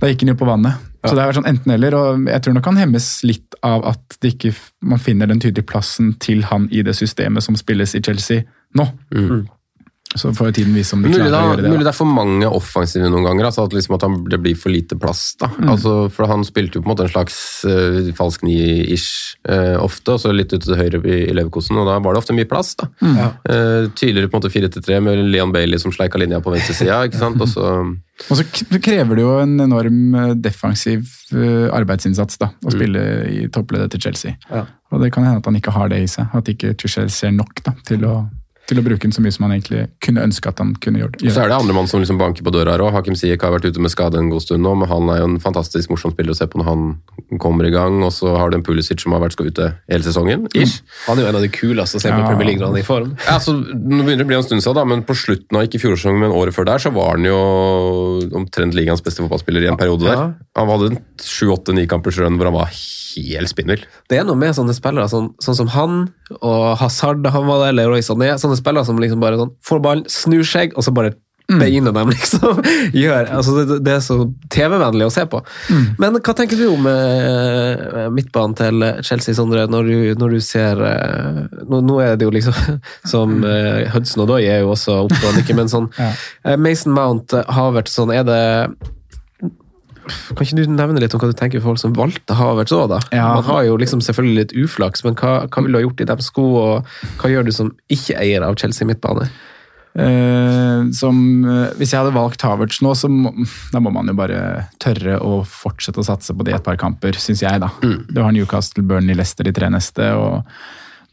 Da gikk han jo på vannet. Så det har vært sånn enten-eller, og jeg tror nok han hemmes litt av at det ikke, man finner den tydelige plassen til han i det systemet som spilles i Chelsea nå. Så får tiden vise om de Mulig, klarer da, å gjøre det. mulig det er for mange offensive noen ganger. Altså at, liksom at han, det blir for lite plass. da. Mm. Altså, for Han spilte jo på en måte en slags uh, falsk ni-ish uh, ofte, og så litt ut til høyre i, i Leverkosen, og da var det ofte mye plass. da. Mm. Uh, tydeligere på en måte 4-3 med Leon Bailey som sleika linja på venstresida. Og så... [laughs] Og så krever det jo en enorm eh, defensiv eh, arbeidsinnsats da, å spille i toppleddet til Chelsea. Og det kan hende at han ikke har det i seg. At ikke Tuchel ser nok da, til å, til å bruke den så mye som han egentlig kunne ønske at han kunne gjort. Og så er det andre mann som liksom banker på døra her òg. Hakim Ziyech har vært ute med skade en god stund nå, men han er jo en fantastisk morsom spiller å se på når han kommer i gang. Og så har du en Pulisic som har vært skal ute hele sesongen. ish. Han er jo en av de kuleste å se på Ja. Premier League-grannene i form. Ja, altså, nå begynner det å bli en stund siden, da, men på slutten av ikke fjorårssesongen, men året før der, så var han jo omtrent ligaens beste fotballspiller i en periode der. Han hadde en sju-åtte-ni kampers run hvor han var helt spinnvill. Det er noe med sånne spillere sånn, sånn som han og Hazard da han var der, eller Roy Sané. Sånne spillere som liksom bare sånn, får ballen, snur seg, og så bare beiner dem, [laughs] liksom. Gjør, altså det, det er så TV-vennlig å se på. Men hva tenker du om eh, midtbanen til Chelsea, Sondre, når du, når du ser eh, nå, nå er det jo liksom [laughs] som eh, Hudson og Doy er jo også oppe og nikker, men sånn [laughs] Ja. eh, Mason Mount, Havertz, Havert, sånn er det kan ikke du nevne litt om hva du tenker for folk som valgte Havertz òg, da? Ja. Man har jo liksom selvfølgelig litt uflaks, men hva, hva ville du ha gjort i de sko, og hva gjør du som ikke-eier av Chelsea midtbane? Eh, som, eh, hvis jeg hadde valgt Havertz nå, så må, da må man jo bare tørre å fortsette å satse på det et par kamper, syns jeg. da. Mm. Du har Newcastle, Burnley, Leicester de tre neste. og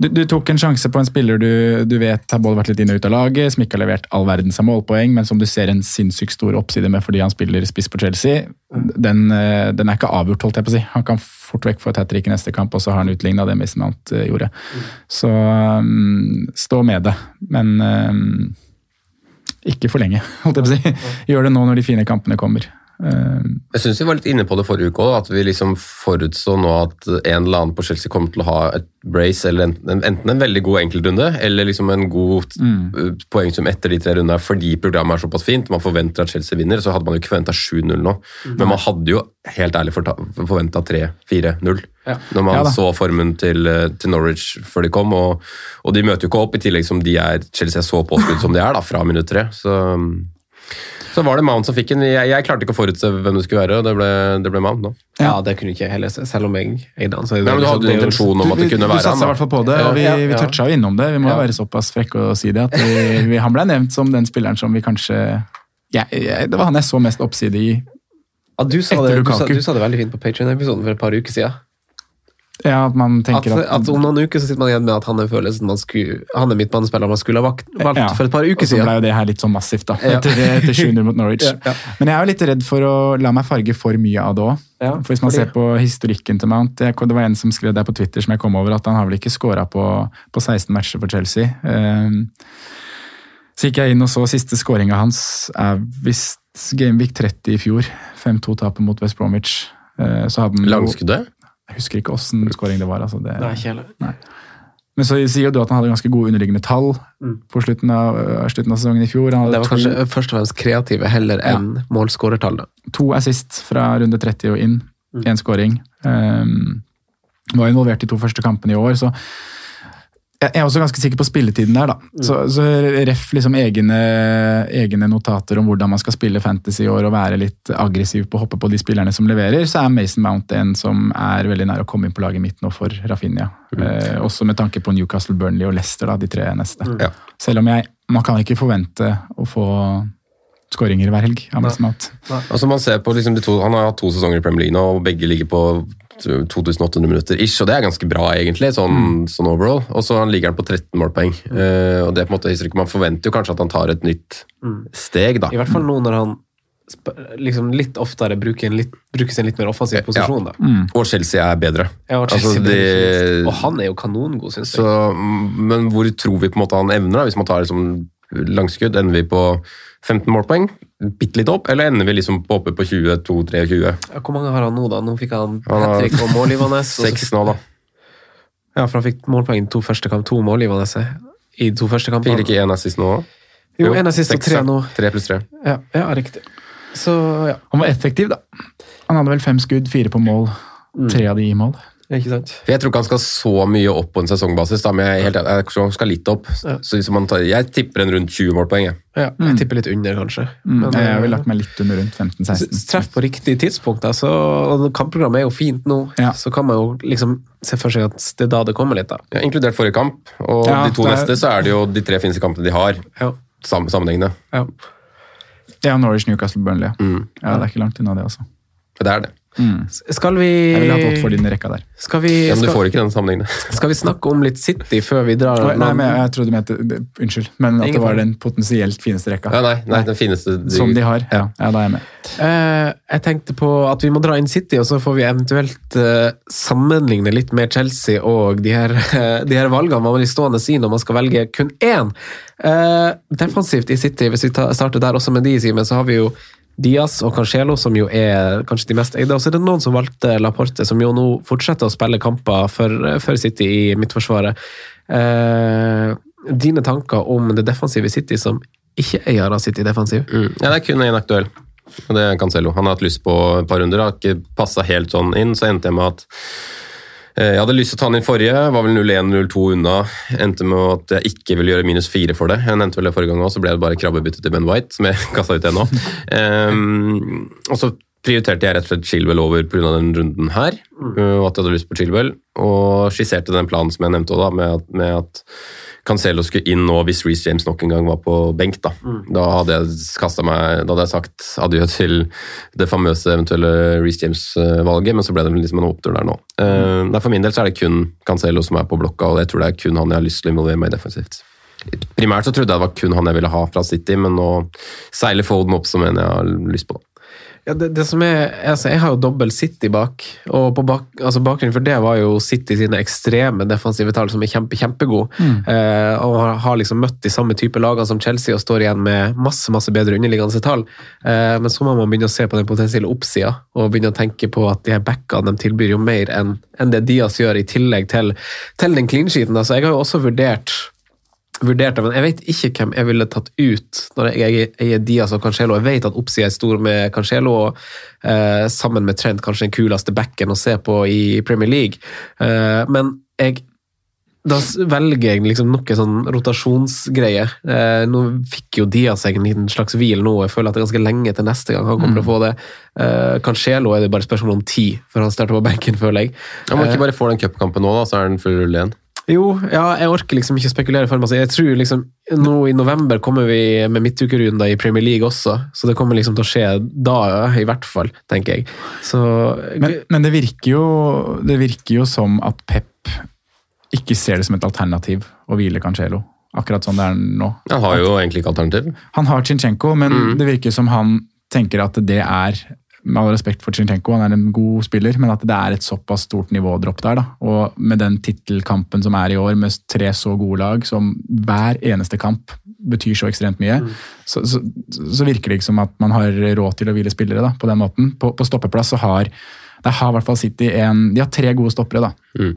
Du, du tok en sjanse på en spiller du, du vet har både vært litt inn og ut av laget, som ikke har levert all verdens av målpoeng, men som du ser en sinnssykt stor oppside med fordi han spiller spiss på Chelsea. Den, eh, den er ikke avgjort, holdt jeg på å si. Han kan fort vekk få et hat trick i neste kamp, og så har han utligna det Mason Mount eh, gjorde. Så um, stå med det, men um, ikke for lenge, [laughs] holdt jeg på å si. Gjør det nå når de fine kampene kommer. Um, Jeg syns vi var litt inne på det forrige uke òg, at vi liksom forutså nå at en eller annen på Chelsea kommer til å ha et brace, eller enten, enten en veldig god enkeltrunde, eller liksom en god mm. poengsum etter de tre rundene, fordi programmet er såpass fint. Man forventer at Chelsea vinner, så hadde man jo ikke forventa 7-0 nå. Men man hadde jo helt ærlig forventa 3-4-0. Ja. Når man Ja så formen til, uh, til Norwich før de kom, og, og de møter jo ikke opp, i tillegg som de er Chelsea er så påskudd som de er da, fra minutt tre. Så så var det Mount som fikk den. Jeg, jeg klarte ikke å forutse hvem det skulle være, og det ble, det ble Mount nå. Ja, det kunne ikke jeg heller se, selv om jeg eide han. så Ja, men du liksom- hadde en jo jo- intensjon om at det du, kunne du være satsa i hvert fall på det, og vi, Ja, vi toucha jo innom det. Vi må Ja. være såpass frekke å si det. at vi, vi, Han ble nevnt som den spilleren som vi kanskje jeg, jeg, Det var han jeg så mest oppside i. Ja, du, sa det, du, sa, du sa det veldig fint på Patreon-episoden for et par uker siden. Ja, at man tenker at, at om noen uker så sitter man igjen med at han er følelsen man skulle, han er midtbanespiller man skulle ha valgt, Ja, for et par Og siden så ble jo det her litt sånn massivt, da. Ja. Etter, etter 700 mot Norwich. [laughs] Ja. Men jeg er jo litt redd for å la meg farge for mye av det òg. For hvis man fordi- ser på historikken til Mount Det var en som skrev der på Twitter som jeg kom over, at han har vel ikke scora på, på 16 matcher for Chelsea. Um, så gikk jeg inn og så siste skåringa hans er visst Gameweek 30 i fjor. 5-2-tapet mot West Bromwich. Eh, så hadde han Langskuddet? Jeg husker ikke åssen skåring det var. altså det... Nei, ikke heller. Men så sier du at han hadde ganske gode underliggende tall på slutten av, øh, slutten av sesongen i fjor. Han Det var to, kanskje først og fremst kreative heller Ja. enn målskårertall. to assist fra runde 30 og inn. Én scoring. Um, var involvert i to første kampene i år, så jeg er også ganske sikker på spilletiden der, da. Så, så ref liksom egne, egne notater om hvordan man skal spille fantasy i år og være litt aggressiv på å hoppe på de spillerne som leverer, så er Mason Mount en som er veldig nær å komme inn på laget mitt nå for Rafinha. Eh, også med tanke på Newcastle, Burnley og Leicester, da, de tre neste. Ja. Selv om jeg Man kan ikke forvente å få skåringer hver helg av Mason Mount. Altså man ser på liksom to, Han har hatt to sesonger i Premier League nå, og begge ligger på 2800 minutter ish, og det er ganske bra, egentlig, sånn, sånn overall. Og så ligger han på 13 målpoeng. Eh, og det på en måte historikk. Man forventer jo kanskje at han tar et nytt steg, da. I hvert fall nå når han liksom litt oftere bruker, en litt, brukes en litt mer offensiv posisjon. da. Og Chelsea er bedre. Ja, og, Altså, Chelsea bedre. og han er jo kanongod, syns jeg. Så, men hvor tror vi på en måte han evner, da? hvis man tar liksom langskudd? Ender vi på 15 målpoeng? Bitte litt opp? Eller ender vi liksom på oppe på 22-23? Ja, Hvor mange har han nå, da? Nå fikk han hat trick og mål, Ivanes. Seks nå, da. Ja, for han fikk målpoeng i to første kamp, to målgivende i de to første kampene. Fikk ikke én assist nå òg? Jo, en assist og tre nå. Tre pluss tre. Ja, ja, riktig. Så ja, Han var effektiv, da. Han hadde vel fem skudd, fire på mål. Tre av de i mål. Ikke sant? For Jeg tror ikke han skal så mye opp på en sesongbasis, da, men jeg, helt, jeg tror han skal litt opp. Ja. Så hvis man tar, Jeg tipper en rundt 20 målpoeng. jeg. Ja, jeg tipper litt under, kanskje. Men, jeg vil eh, lagt meg litt under rundt 15-16. Treff på riktig tidspunkt. Altså, og kampprogrammet er jo fint nå, Ja. så kan man jo liksom se for seg at det er da det kommer litt. da. Ja, inkludert forrige kamp. Og Ja, de to er- neste så er det jo de tre fineste kampene de har. Ja. Sam, sammenhengende. Ja. Ja, Norwich, Newcastle, Burnley. Mm. Ja, Det er ikke langt unna, det altså. Det er det. Skal vi Jeg ville hatt Watford inn i rekka der. skal vi, Ja, men du skal, får ikke den sammenhengende. [laughs] skal vi snakke om litt City før vi drar? Nei, men jeg, jeg trodde du mente Unnskyld, men at Ingen det var den potensielt fineste rekka. Ja, nei, nei, den fineste Som de har. Ja, ja da er jeg med. Uh, jeg tenkte på at vi må dra inn City, og så får vi eventuelt uh, sammenligne litt med Chelsea og de her, [laughs] de her valgene man blir stående si når man skal velge kun én. Eh, defensivt i City, hvis vi tar, starter der også med de, Simen, så har vi jo Diaz og Cancelo, som jo er kanskje de mest eide. Og så er det noen som valgte Laporte, som jo nå fortsetter å spille kamper for, for City i midtforsvaret. Eh, dine tanker om det defensive City som ikke eier av City defensiv? Mm. Ja, det er kun én aktuell. Og det er Cancelo. Han har hatt lyst på et par runder, har ikke passa helt sånn inn. Så endte jeg med at jeg hadde lyst til å ta den inn forrige, var vel 0-1-0-2 unna. Endte med at jeg ikke ville gjøre minus fire for det. Jeg nevnte vel det forrige gang også, så ble det bare krabbebytte til Ben White, som jeg [laughs] kasta ut ennå. Um, og så prioriterte jeg rett og slett Chilwell over pga. den runden her, uh, og at jeg hadde lyst på Chilwell. og skisserte den planen som jeg nevnte også, med, med at Cancelo skulle inn nå hvis Reece James nok en gang var på benk. Da, da hadde jeg meg, da hadde jeg sagt adjø til det famøse eventuelle Reece James-valget, men så ble det liksom en opptur der nå. Mm. nei, for min del så er det kun Cancelo som er på blokka, og jeg tror det er kun han jeg har lyst til å involvere meg i defensivt. Primært så trodde jeg det var kun han jeg ville ha fra City, men nå seiler Folden opp som en jeg har lyst på. da. Ja, det, det som er, altså Jeg har jo dobbel City bak, og på bak, altså bakgrunnen for det var jo City sine ekstreme defensive tall, som er kjempe, kjempegode. Eh, og har, har liksom møtt de samme type lagene som Chelsea og står igjen med masse masse bedre underliggende tall. Eh, men så må man begynne å se på den potensielle oppsida, og begynne å tenke på at de her backene de tilbyr jo mer enn enn det Diaz gjør, i tillegg til, til den clean sheeten. Altså, jeg har jo også vurdert vurdert det, men jeg vet ikke hvem jeg ville tatt ut når jeg eier Diaz og Cancelo. Jeg vet at oppsida er stor med Cancelo, og eh, sammen med Trent kanskje den kuleste backen å se på i Premier League. Eh, men jeg da velger jeg liksom noe sånn rotasjonsgreie. Eh, nå fikk jo Diaz seg en liten slags hvil nå, jeg føler at det er ganske lenge til neste gang han kommer til å få det. Eh, Cancelo er det bare spørsmål om tid før han starter på benken, føler jeg. Om man Eh, ikke bare får den cupkampen nå, da, så er den full rulle igjen. Jo, ja, jeg orker liksom ikke spekulere for meg. Jeg tror liksom, nå i november kommer vi med midtukerunder i Premier League også, så det kommer liksom til å skje da, i hvert fall, tenker jeg. Så Men, men det, virker jo, det virker jo som at Pep ikke ser det som et alternativ å hvile Cancelo. Akkurat sånn det er nå. Han har jo egentlig ikke alternativ. Han har Chinchenko, men Mm. det virker som han tenker at det er med all respekt for Chinchenko, han er en god spiller, men at det er et såpass stort nivådropp der. da. Og med den tittelkampen som er i år, med tre så gode lag, som hver eneste kamp betyr så ekstremt mye, så, så, så virker det ikke som at man har råd til å hvile spillere da, på den måten. På, på stoppeplass så har der har i hvert fall City en, de har tre gode stoppere. da. Mm.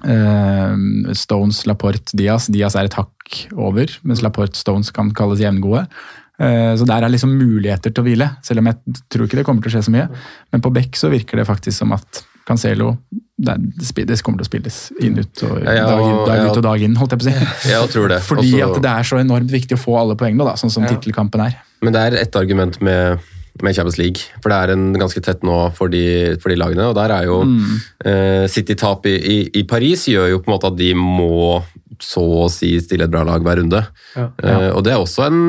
Uh, Stones, Laporte, Diaz. Diaz er et hakk over, mens Laporte Stones kan kalles jevngode. Eh, Så der er liksom muligheter til å hvile, selv om jeg tror ikke det kommer til å skje så mye. Men på Beck så virker det faktisk som at Cancelo det, er- det kommer til å spilles inn ut og Ja, dag, inn, dag ja. ut og dag inn, holdt jeg på å si. Jeg tror det. [laughs] Fordi Også- at det er så enormt viktig å få alle poengene, da, sånn som Ja. tittelkampen er. Men det er et argument med, med Champions League, for det er en ganske tett nå for de, for de lagene. og der er jo eh, City-tap i, i, i Paris gjør jo på en måte at de må så å si stille et bra lag hver runde. Eh, og det er også en,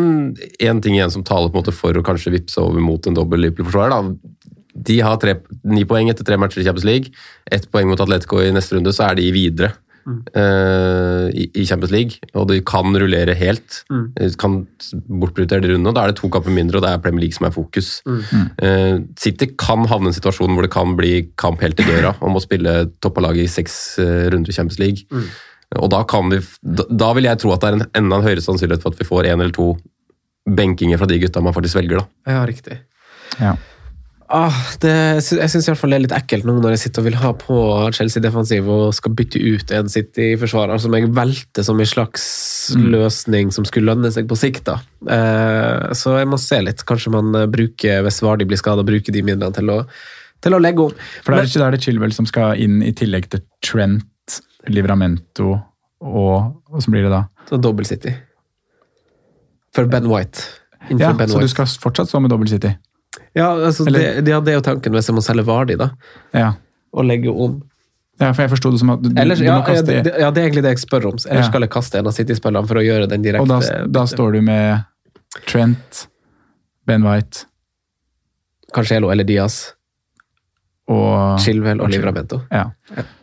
en ting igjen som taler på en måte for å kanskje vippse over mot en dobbel Liverpool-forsvarer. da. De har tre, ni poeng etter tre matcher i Champions League. Ett poeng mot Atletico i neste runde, så er de videre. eh, i, i Champions League, og de kan rullere helt. de Kan bortprioritere de rundene, da er det to kamper mindre, og det er Premier League som er fokus. Eh, City kan havne i en situasjon hvor det kan bli kamp helt i døra om å spille topp av laget i seks uh, runder i Champions League. Og da, kan vi, da, da vil jeg tro at det er en enda en høyere sannsynlighet for at vi får en eller to benkinger fra de gutta man faktisk velger. da. Ja, riktig. Ja. Ah, det, jeg syns det er litt ekkelt nå når jeg sitter og vil ha på Chelsea defensiv og skal bytte ut en City-forsvarer som jeg velter som en slags løsning som skulle lønne seg på sikt. da. Eh, så jeg må se litt. Kanskje man eh, bruker, hvis Vardi blir skada, bruker de midlene til å, til å legge om. For det er, Men- det, er det Chilwell som skal inn i tillegg til Trent, Livramento og Hva blir det da? Så dobbel City. For Ben White. Innenfor Ja, ben Så du skal fortsatt stå med dobbel City? Ja, altså, det, ja, det er jo tanken hvis jeg må selge Vardi, da. Ja. Og legge om. ja, for jeg forsto det som at du, Ellers, du ja, kaste ja, det, ja, det er egentlig det jeg spør om. Ellers skal jeg kaste en av City-spillerne for å gjøre den direkte Og da, da står du med Trent, Ben White Cancelo eller Diaz, og Chilwell og og Chil- Livramento. Ja.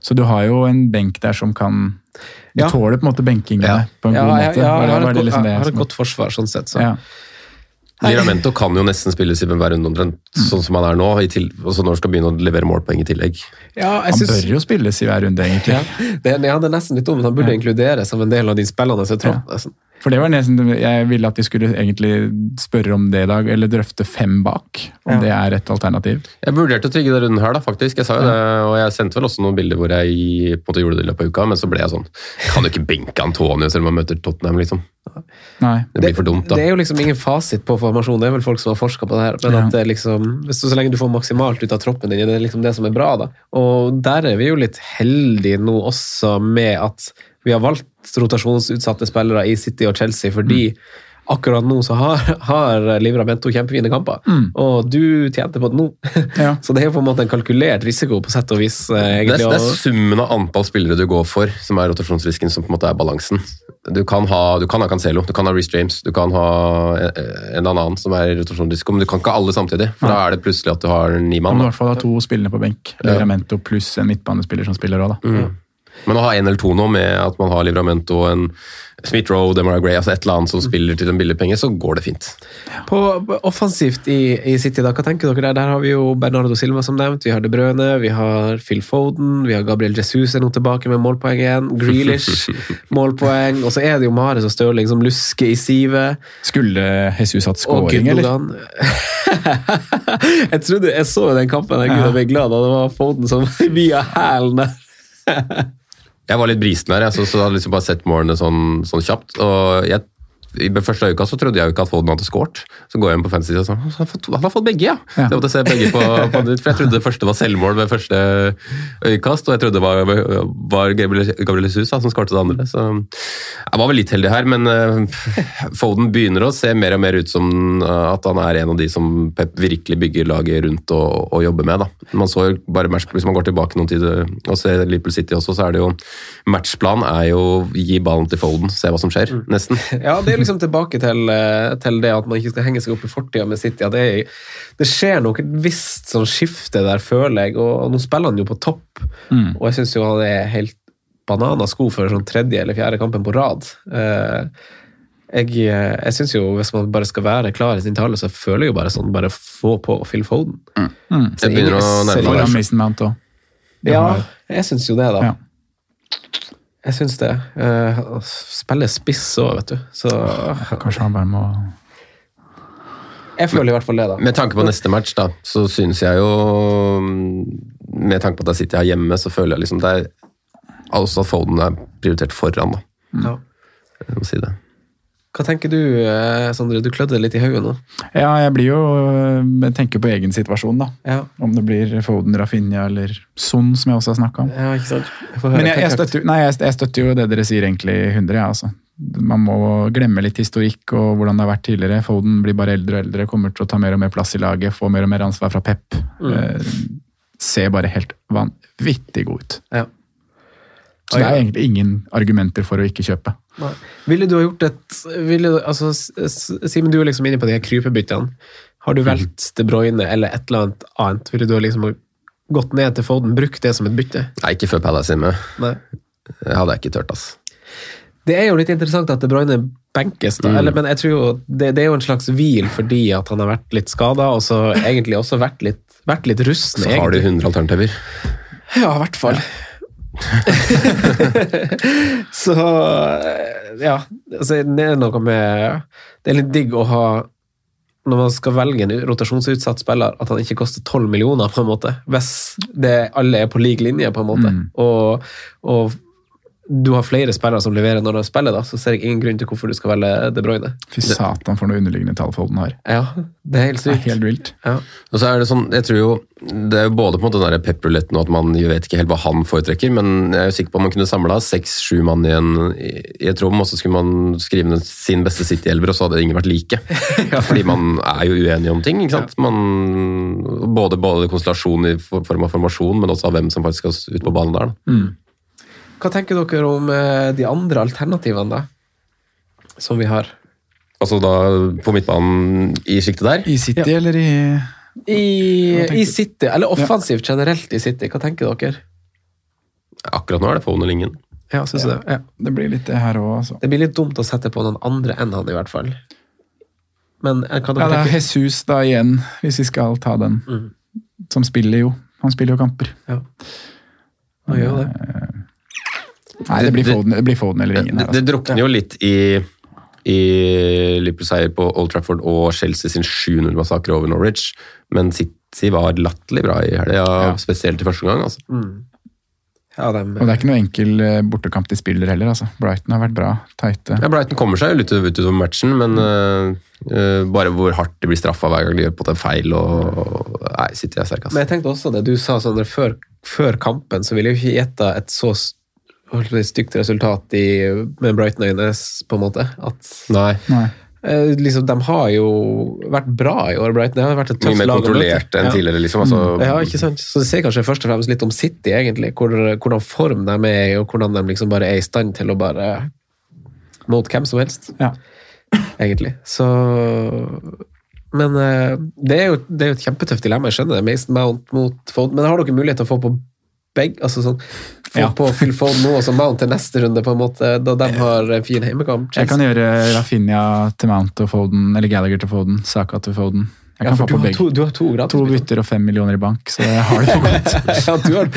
Så du har jo en benk der som kan Du Ja. tåler på en måte benkingene Ja. på en Ja, god jeg, måte. jeg, Var det- har et, liksom det jeg har et godt forsvar, sånn sett. Så. ja. Liramento kan jo nesten spilles i hver runde omtrent, sånn som han er nå. I til, også når han skal begynne å levere målpoeng i tillegg. Ja, jeg Han synes, bør jo spilles i hver runde, egentlig. det, ja, det er nesten litt dumt. Han burde Ja. inkluderes som en del av de spillene. Så jeg, tror, altså. For det var nesten, Jeg ville at de skulle egentlig spørre om det i dag, eller drøfte fem bak. Om Ja. det er et alternativ. Jeg vurderte å trygge den runden her, da, faktisk. Jeg sa jo det, og jeg sendte vel også noen bilder hvor jeg på en måte gjorde det i løpet av uka, men så ble jeg sånn Kan jo ikke benke Antonio selv om han møter Tottenham, liksom. Nei. Det blir for dumt, da. Det er jo liksom ingen fasit på formasjon. Det er vel folk som har forska på det her. Men Ja. at det liksom, hvis du, så lenge du får maksimalt ut av troppen din, det er liksom det som er bra. da. Og der er vi jo litt heldige nå også med at vi har valgt rotasjonsutsatte spillere i City og Chelsea fordi akkurat nå så har, har Livramento kjempefine kamper, og du tjente på det nå. [laughs] Ja. Så det er jo på en måte en kalkulert risiko på sett og vis. eh, Det er, det er summen av antall spillere du går for, som er rotasjonsrisken, som på en måte er balansen. Du kan ha, du kan ha Cancelo, du kan ha Reece James, du kan ha en en eller annen som er rotasjonsrisiko, men du kan ikke ha alle samtidig. For da er det plutselig at du har ni mann. Du må i hvert fall ha to spillere på benk. Livramento pluss en midtbanespiller som spiller òg, da. Men å ha en eller to nå med at man har Livramento og en Smith-Roe, Demara Gray, altså et eller annet som spiller til en billig penge, så går det fint. På offensivt i, i City, da, hva tenker dere der? Der har vi jo Bernardo Silva som nevnt, vi har De Brøne, vi har Phil Foden, vi har Gabriel Jesus er nå tilbake med målpoeng igjen, Grealish [laughs] målpoeng, og så er det jo Mares og Stirling som lusker i sivet. Skulle Jesus hatt Og scoring, eller? [laughs] Jeg trodde, jeg så den kampen, jeg, Gud, jeg ble glad da det var Foden som [laughs] via hælen der. Jeg var litt brisen her, jeg, så, så hadde liksom bare sett målene sånn, sånn kjapt. og jeg i den første øyekast så trodde jeg jo ikke at Foden hadde scoret. Så går jeg inn på fantasy og sånn, han har fått, han har fått begge, ja! Ja. Så jeg måtte se begge på, på nytt, for jeg trodde det første var selvmål ved første øyekast, og jeg trodde det var, var Gabriel, Gabriel Jesus som skåret det andre. Så jeg var vel litt heldig her, men uh, Foden begynner å se mer og mer ut som eh, at han er en av de som Pep virkelig bygger laget rundt og, og jobber med. Da. Man så jo bare match, Hvis man går tilbake noen tid og ser Liverpool City også, så er det jo Matchplan er jo gi ballen til Foden, se hva som skjer, nesten. Ja, det er liksom tilbake til, eh, til det at man ikke skal henge seg opp i fortida med City. Det, er, det skjer nok et visst sånn skifte der, føler jeg. Og, nå spiller han jo på topp, og jeg syns jo han er helt bananasko for sånn tredje eller fjerde kampen på rad. Eh, jeg eh, jeg syns jo, hvis man bare skal være klar i sin tale, så føler jeg jo bare sånn bare få på Phil Foden. Mm. Det begynner å nærme seg. Ja, jeg syns jo det, da. Ja. Jeg syns det. Uh, spiller spiss òg, vet du. Så Kanskje han bare må jeg føler i hvert fall det, da. Med tanke på neste match, da, så syns jeg jo Med tanke på at jeg sitter her hjemme, så føler jeg liksom det er også at Foden er prioritert foran, da. Ja. Jeg må si det. Hva tenker du, eh, Sondre? Du klødde litt i hodet nå. Ja, jeg blir jo Jeg tenker på egen situasjon, da. Ja, Om det blir Foden, Rafinha eller Son, som jeg også har snakka om. ja ikke sant? Men jeg, jeg, støtter, nei, jeg, støtter jo det dere sier egentlig 100, jeg, altså. Man må glemme litt historikk og hvordan det har vært tidligere. Foden blir bare eldre og eldre, kommer til å ta mer og mer plass i laget, få mer og mer ansvar fra Pep. Eh, ser bare helt vanvittig god ut. Ja. Så det er egentlig ingen argumenter for å ikke kjøpe. Nei. Ville du ha gjort et ville altså, Simen, du er liksom inne på de her krypebyttene. Har du valgt De Bruyne eller et eller annet annet? Ville du ha liksom gått ned til Foden, brukt det som et bytte? Nei, ikke før Palace hjemme. Nei. Det hadde jeg ikke tørt, ass. Det er jo litt interessant at De Bruyne benkes, da. Eller, men jeg tror jo det, det er jo en slags hvil fordi at han har vært litt skada, og så [laughs] egentlig også vært litt, vært litt rusten. Så har du egentlig. 100 alternativer. Ja, i hvert fall. [laughs] så ja, altså, det er noe med Det er litt digg å ha når man skal velge en rotasjonsutsatt spiller, at han ikke koster 12 millioner, på en måte. Hvis det alle er på lik linje, på en måte. Og, og du har flere spillere som leverer når de spiller, da, så ser jeg ingen grunn til hvorfor du skal velge De Bruyne. Fy satan for noe underliggende tall Folden har. Ja, det er helt Det er helt vilt. Ja. Og så er det sånn, jeg tror jo, det er jo både på en måte den der pepperuletten og at man jo vet ikke helt hva han foretrekker, men jeg er jo sikker på at man kunne samla seks-sju mann i, en, i et rom, og så skulle man skrive ned sin beste City-elver, og så hadde ingen vært like. [laughs] Fordi man er jo uenige om ting. ikke sant? Man, både, både konstellasjon i form av formasjon, men også av hvem som faktisk skal ut på banen der. Da. Hva tenker dere om eh, de andre alternativene, da? Som vi har. Altså da på midtbanen i siktet der. I City eller i I, I? City, eller offensivt generelt i City, hva tenker dere? Akkurat nå er det og Lingen. Ja, synes ja. det? Ja. Det blir litt det her òg, altså. Det blir litt dumt å sette på noen andre enn han, i hvert fall. Men hva hva dere Ja, det er? Jesus da igjen, hvis vi skal ta den. Som spiller jo. Han spiller jo kamper. Ja. Han gjør det, det. Nei, det blir Foden, det blir Foden eller ingen. Det, her, det altså. drukner jo litt i, i Liverpool-seier på Old Trafford og Chelsea sin 7-0-massakre over Norwich, men City var latterlig bra i helga, Ja. spesielt i første gang. altså. Ja, dem, Og det er ikke noe enkel eh, bortekamp de spiller heller, altså. Brighton har vært bra. Teite. Ja, Brighton kommer seg jo litt ut utover matchen, men uh, bare hvor hardt de blir straffa hver gang de gjør på en feil og Nei, City er sterk, Men altså. jeg tenkte også det du sa, Sondre, før, før kampen, så ville jeg jo ikke gjette et så på stygt resultat i, med Brighton Øynes, på en måte. At Nei. Nei. Eh, liksom, de har jo vært bra i år, Brighton. Det har vært et tøft lag å møte. kontrollert enn Ja. tidligere, liksom. Altså, Ja, ikke sant? Så det sier kanskje først og fremst litt om City, egentlig. Hvor, hvordan form de er i, og hvordan de liksom bare er i stand til å bare mot hvem som helst, Ja. egentlig. Så Men eh, det er, jo, det er jo et kjempetøft dilemma, jeg skjønner det. Mason Mount mot Foden. Men har dere mulighet til å få på begge altså sånn, Få Ja. på Phil Foden nå og så Mount til neste runde, på en måte, da de har fin heimekamp? Jeg kan gjøre Rafinha til Mount og Foden, eller Gallagher til Foden, Saka til Foden. Jeg kan ja, få på begge. to, du har to gratis. To bytter og fem millioner i bank, så jeg har det for godt. [laughs] ja, du har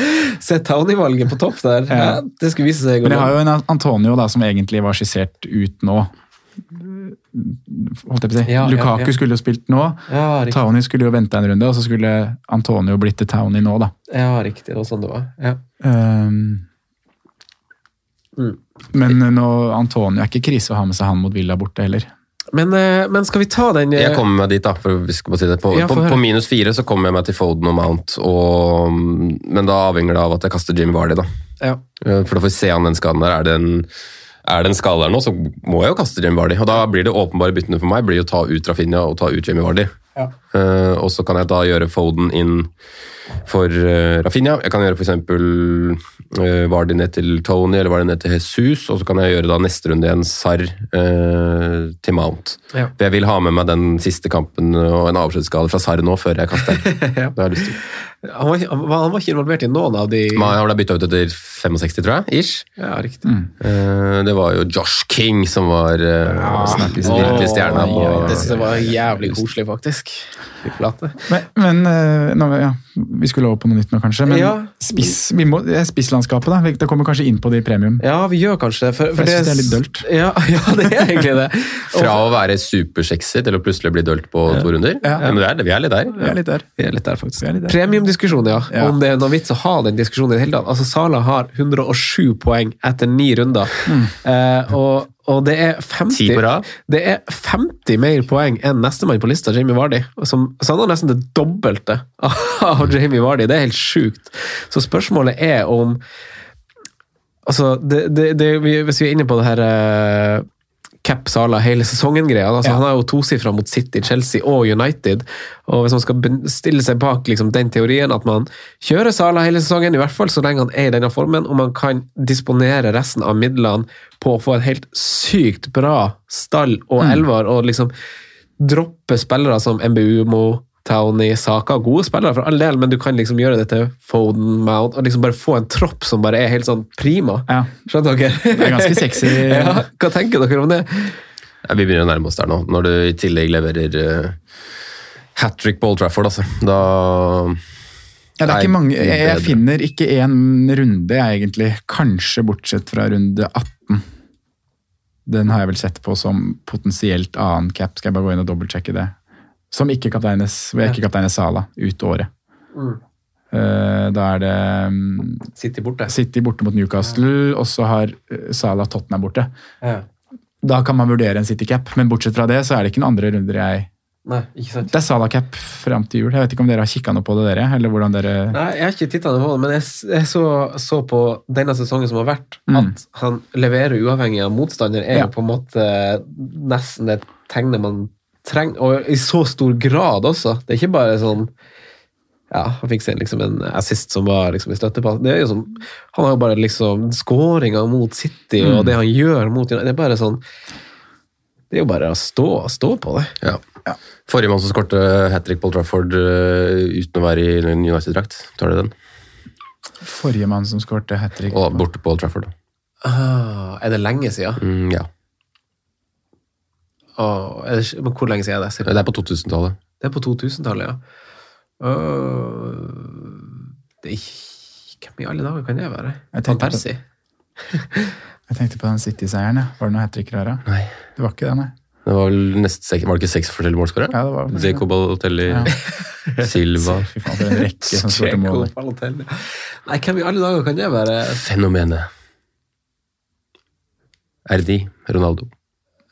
sett Townie-valget på topp der. Ja. Det skulle vise seg. Men jeg har jo en Antonio da, som egentlig var skissert ut nå. Holdt jeg på å si. Ja, ja, Lukaku ja. skulle jo spilt nå. Ja. Townie skulle jo vente en runde, og så skulle Antonio blitt til Townie nå, da. Ja, riktig. Det var sånn det var. Ja. Um, Mm. Men nå, Antonio er ikke krise å ha med seg han mot Villa borte heller. Men, eh, men skal vi ta den eh, Jeg kommer meg dit, da. for vi skal si det. På, Ja, på, på minus fire så kommer jeg meg til Foden og Mount, og, men da avhenger det av at jeg kaster Jimmy Vardy. da. ja. Eh, For da får vi se an den skaden der. Er det en, er det en skade der nå, så må jeg jo kaste Jamie Vardy. Og da blir det åpenbare byttene for meg blir å ta ut Rafinha og ta ut Jamie Vardy. Ja. Uh, og så kan jeg da gjøre Foden inn for uh, Rafinha. Jeg kan gjøre f.eks. Uh, Vardy ned til Tony eller Vardy ned til Jesus, og så kan jeg gjøre da neste runde igjen Sarr uh, til Mount. Ja. For jeg vil ha med meg den siste kampen og en avskjedsskade fra Sarr nå, før jeg kaster den. Ja. [laughs] Det har jeg lyst til. Han, var, han, var, ikke involvert i noen av de Men Han ble bytta ut etter 65, tror jeg. ish. Ja, riktig. Eh, det var jo Josh King som var uh, virkelig stjerna på Det synes jeg var jævlig koselig, faktisk. Men, men uh, nå, ja, vi skulle over på noe nytt nå, kanskje. Men Ja. spiss, vi må, er spisslandskapet, da. Det kommer kanskje inn på det i premium. Ja, vi gjør kanskje det. For, For jeg syns det er litt dølt. Ja, [laughs] ja, det er egentlig det. [laughs] Fra å være supersexy til å plutselig bli dølt på to runder. Ja. Men det er, det, vi er litt der. Vi er litt der. Vi er litt der, faktisk. Premiumdiskusjon, ja. Ja. Om det er noe vits å ha den diskusjonen i det hele tatt. Altså, Sala har 107 poeng etter ni runder. Eh, og, og det er 50 Ti på rad. Det er 50 mer poeng enn nestemann på lista, Jamie Vardy. Som, så han har nesten det dobbelte [laughs] av Jamie Vardy. Det er helt sjukt. Så spørsmålet er om Altså, det, det, det, hvis vi er inne på det her eh, Cap Sala hele sesongen-greia. Altså, Ja. Han har jo tosifra mot City, Chelsea og United. Og Hvis man skal stille seg bak liksom, den teorien at man kjører Sala hele sesongen, i hvert fall så lenge han er i denne formen, og man kan disponere resten av midlene på å få en helt sykt bra stall og elver, og liksom droppe spillere som MBUMO, Townie, Saka. Gode spillere for all del, men du kan liksom gjøre det til Foden, Mount, og liksom bare få en tropp som bare er helt sånn prima. Ja. Skjønner dere? Det er ganske sexy. [laughs] ja, hva tenker dere om det? Ja, vi begynner å nærme oss der nå. Når du i tillegg leverer uh, hat trick på Old Trafford, altså. Da Ja, det er ikke mange, jeg, jeg finner ikke én runde, jeg egentlig. Kanskje bortsett fra runde 18. Den har jeg vel sett på som potensielt annen cap. Skal jeg bare gå inn og dobbeltsjekke det? Som ikke kapteines, hvor ikke kapteines Sala ut året. Mm. da er det mm, City borte. City borte mot Newcastle, og så har eh, Sala Tottenham borte. Ja. Da kan man vurdere en City cap, men bortsett fra det så er det ikke noen andre runder jeg Nei, ikke sant. Det er Sala cap fram til jul. Jeg vet ikke om dere har kikka noe på det, dere? Eller hvordan dere Nei, Jeg har ikke titta på det, men jeg, jeg så, så på denne sesongen som har vært, Mm. at han leverer uavhengig av motstander, er Ja. jo på en måte nesten det tegnet man trenger, og i så stor grad også. Det er ikke bare sånn ja, Han fikk seg liksom en assist som var liksom i støttepass. Det er jo sånn, han har jo bare liksom skåringa mot City, Mm. og det han gjør mot Det er bare sånn Det er jo bare å stå, stå på det. ja. Forrige mann som skårte hat trick på Old Trafford uh, uten å være i United-drakt. Tar du den? Forrige mann som skårte hat trick borte på Old Trafford. Ah, er det lenge siden? Mm, ja. Er det, men hvor lenge siden er det? Det er på 2000-tallet. Det er på 2000-tallet, ja. Uh, det er Hvem i alle dager kan det være? Van Persie? [laughs] Jeg tenkte på den City-seieren. ja. Var det noe hat trick der, da? Nei. Det var ikke det, nei. Det var nest, var det ikke seks forskjellige målskårere? Ja, det var det. Jacob Balotelli, Ja. [laughs] Silva Fy faen, for en rekke som skårte mål. Nei, hvem i alle dager kan det være? Fenomenet. RD, Ronaldo,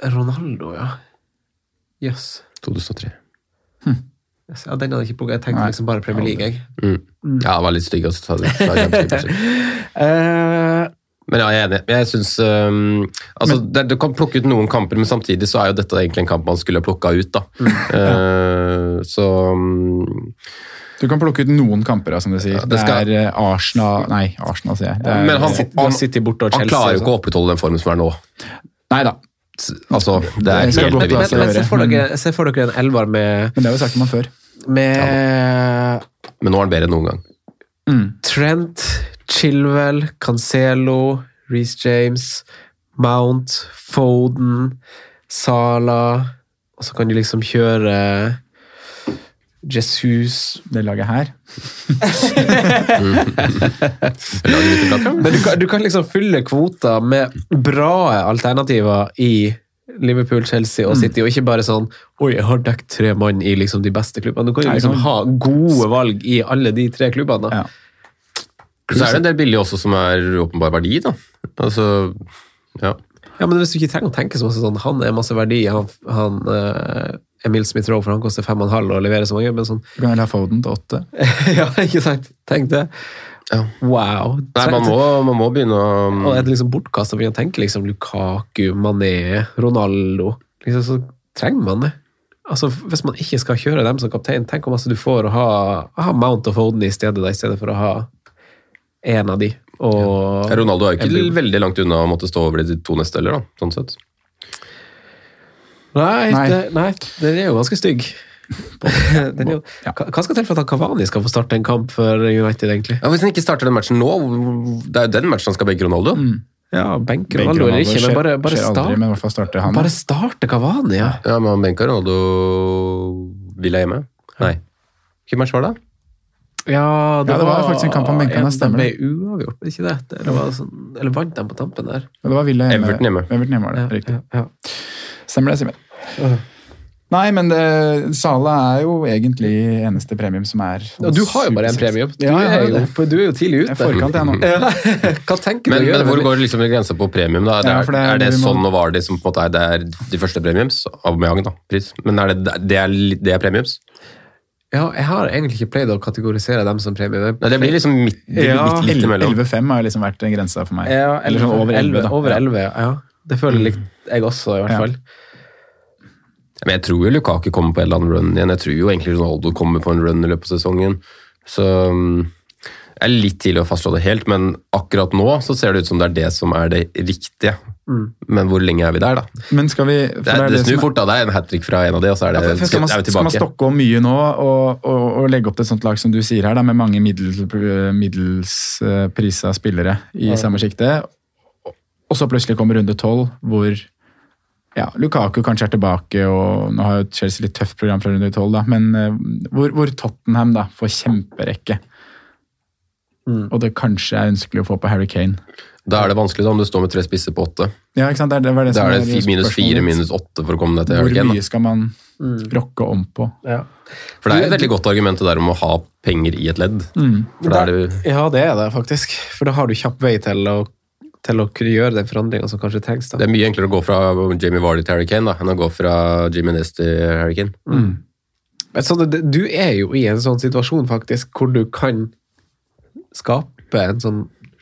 Ronaldo, ja. Jøss. 2003. Yes. Ja, den hadde jeg ikke plukket. Jeg tenkte liksom bare Premier League, jeg. Mm. Ja, det var litt stygg å ta det. fra. [laughs] Eh, Men ja, jeg er enig. Jeg synes, um, altså, det, Du kan plukke ut noen kamper, men samtidig så er jo dette egentlig en kamp man skulle plukka ut. da. Uh, så um, Du kan plukke ut noen kamper, ja, som du sier. det det, skal- er eh, Arsenal Nei, Arsenal, sier jeg. Er, Men han, han, han, han klarer jo ikke å opprettholde den formen som er nå. Nei da, Altså, det er helt godt Men, la men se, for dere, se for dere en elver med, men det har vi sagt om han før. med Men nå er han bedre enn noen gang. Trent, Chilwell, Cancelo, Reece James, Mount, Foden, Sala Og så kan de liksom kjøre Jesus Det laget her. [laughs] Men du kan, du kan liksom fylle kvota med bra alternativer i Liverpool, Chelsea og City, og ikke bare sånn Oi, jeg har dekket tre mann i liksom de beste klubbene. Du kan jo liksom ha gode valg i alle de tre klubbene. Ja. Så er det en del billige også som er åpenbar verdi, da. Altså, ja. Ja, men hvis du ikke trenger å tenke så masse sånn Han er masse verdi, han, han eh, Emil Smith-Rowe, for han koster fem og en halv og leverer så mange, men sånn Du kan vel ha Foden til åtte. [laughs] Ja, ikke sant? Tenk det. Ja. Wow. Nei, man må, man må begynne å Og er det liksom bortkasta å begynne å tenke liksom Lukaku, Mané, Ronaldo liksom, Så trenger man det. Altså, Hvis man ikke skal kjøre dem som kaptein, tenk hvor masse du får å ha, ha Mount og Foden i stedet, da, i stedet for å ha én av de. Og Ronaldo er jo ikke veldig langt unna å måtte stå over de to neste heller, da. Sånn sett. Nei, Nei. Det, nei, den er jo ganske stygg. [laughs] den er jo, Ja. hva skal til for at Kavani skal få starte en kamp for United, egentlig? Ja, Hvis han ikke starter den matchen nå, det er jo den matchen han skal benke Ronaldo. Ja, benke Ronaldo eller ikke, men bare, bare, skjer aldri, start, men starter han. bare starte Kavani, ja. Ja, men han benka Ronaldo Villa hjemme. Nei. Hvilken match var det? Ja, det var faktisk en kamp han benka, det stemmer Det ble uavgjort, ikke det? Eller, var det sånn, eller vant de på tampen der? Ja, det var Villa hjemme. Everton hjemme. Everton hjemme var det, riktig. Ja, ja. Stemmer det, Simen. Nei, men det, Sala er jo egentlig eneste premium som er Og du har jo bare en premium. Du, Ja, er, jo, du er jo tidlig ute. Jeg forkant, jeg nå. [laughs] Hva tenker Men, du men hvor går liksom grensa på premium? da? Det Ja, er, for det er det må- sånn og var det som på en måte er, det er de første premiums? Aubameyang, da. Pris. Men er det, det, er, det er premiums? Ja, jeg har egentlig ikke pleid å kategorisere dem som premium. Nei, det blir liksom midt, midt, midt, midt, midt, imellom. 11-5 har liksom vært grensa for meg. Ja, Eller sånn over 11, da. Over Ja. 11, ja. Det føler litt jeg også, i hvert Ja. fall. Men jeg tror jo Lukaku kommer på en eller annen run igjen. Jeg tror jo egentlig Ronaldo kommer på en run i løpet av sesongen. Så mm, det er litt tidlig å fastslå det helt, men akkurat nå så ser det ut som det er det som er det riktige. Men hvor lenge er vi der, da? Men skal vi for Det, er, det som snur fort, da. Det er en hat trick fra en av de, og så er det, Ja, for- for skal, man, er vi skal man stokke om mye nå og, og, og legge opp til et sånt lag som du sier her, da, med mange middels, middels eh, prisa spillere i samme sjikte, og- så plutselig kommer runde tolv, hvor ja, Lukaku kanskje er tilbake, og nå har jo Chelsea litt tøft program fra runde tolv, men eh, hvor, hvor Tottenham da får kjemperekke. Og det kanskje er ønskelig å få på Harry Kane. Da er det vanskelig da, om du står med tre spisser på åtte. Ja, ikke sant? Det, er- det var det som er det minus fire, minus åtte for å komme ned til Hvor Harry Kane. mye skal man rokke om på? Ja. For det er et veldig godt argument der om å ha penger i et ledd. Er det, ja, det er det faktisk. For da har du kjapp vei til å, til å kunne gjøre den forandringa som kanskje trengs. da. det er mye enklere å gå fra Jamie Vardy til Harry Kane da, enn å gå fra Jimmy Ness til Harry Kane. Men sånn, du er jo i en sånn situasjon faktisk, hvor du kan skape en sånn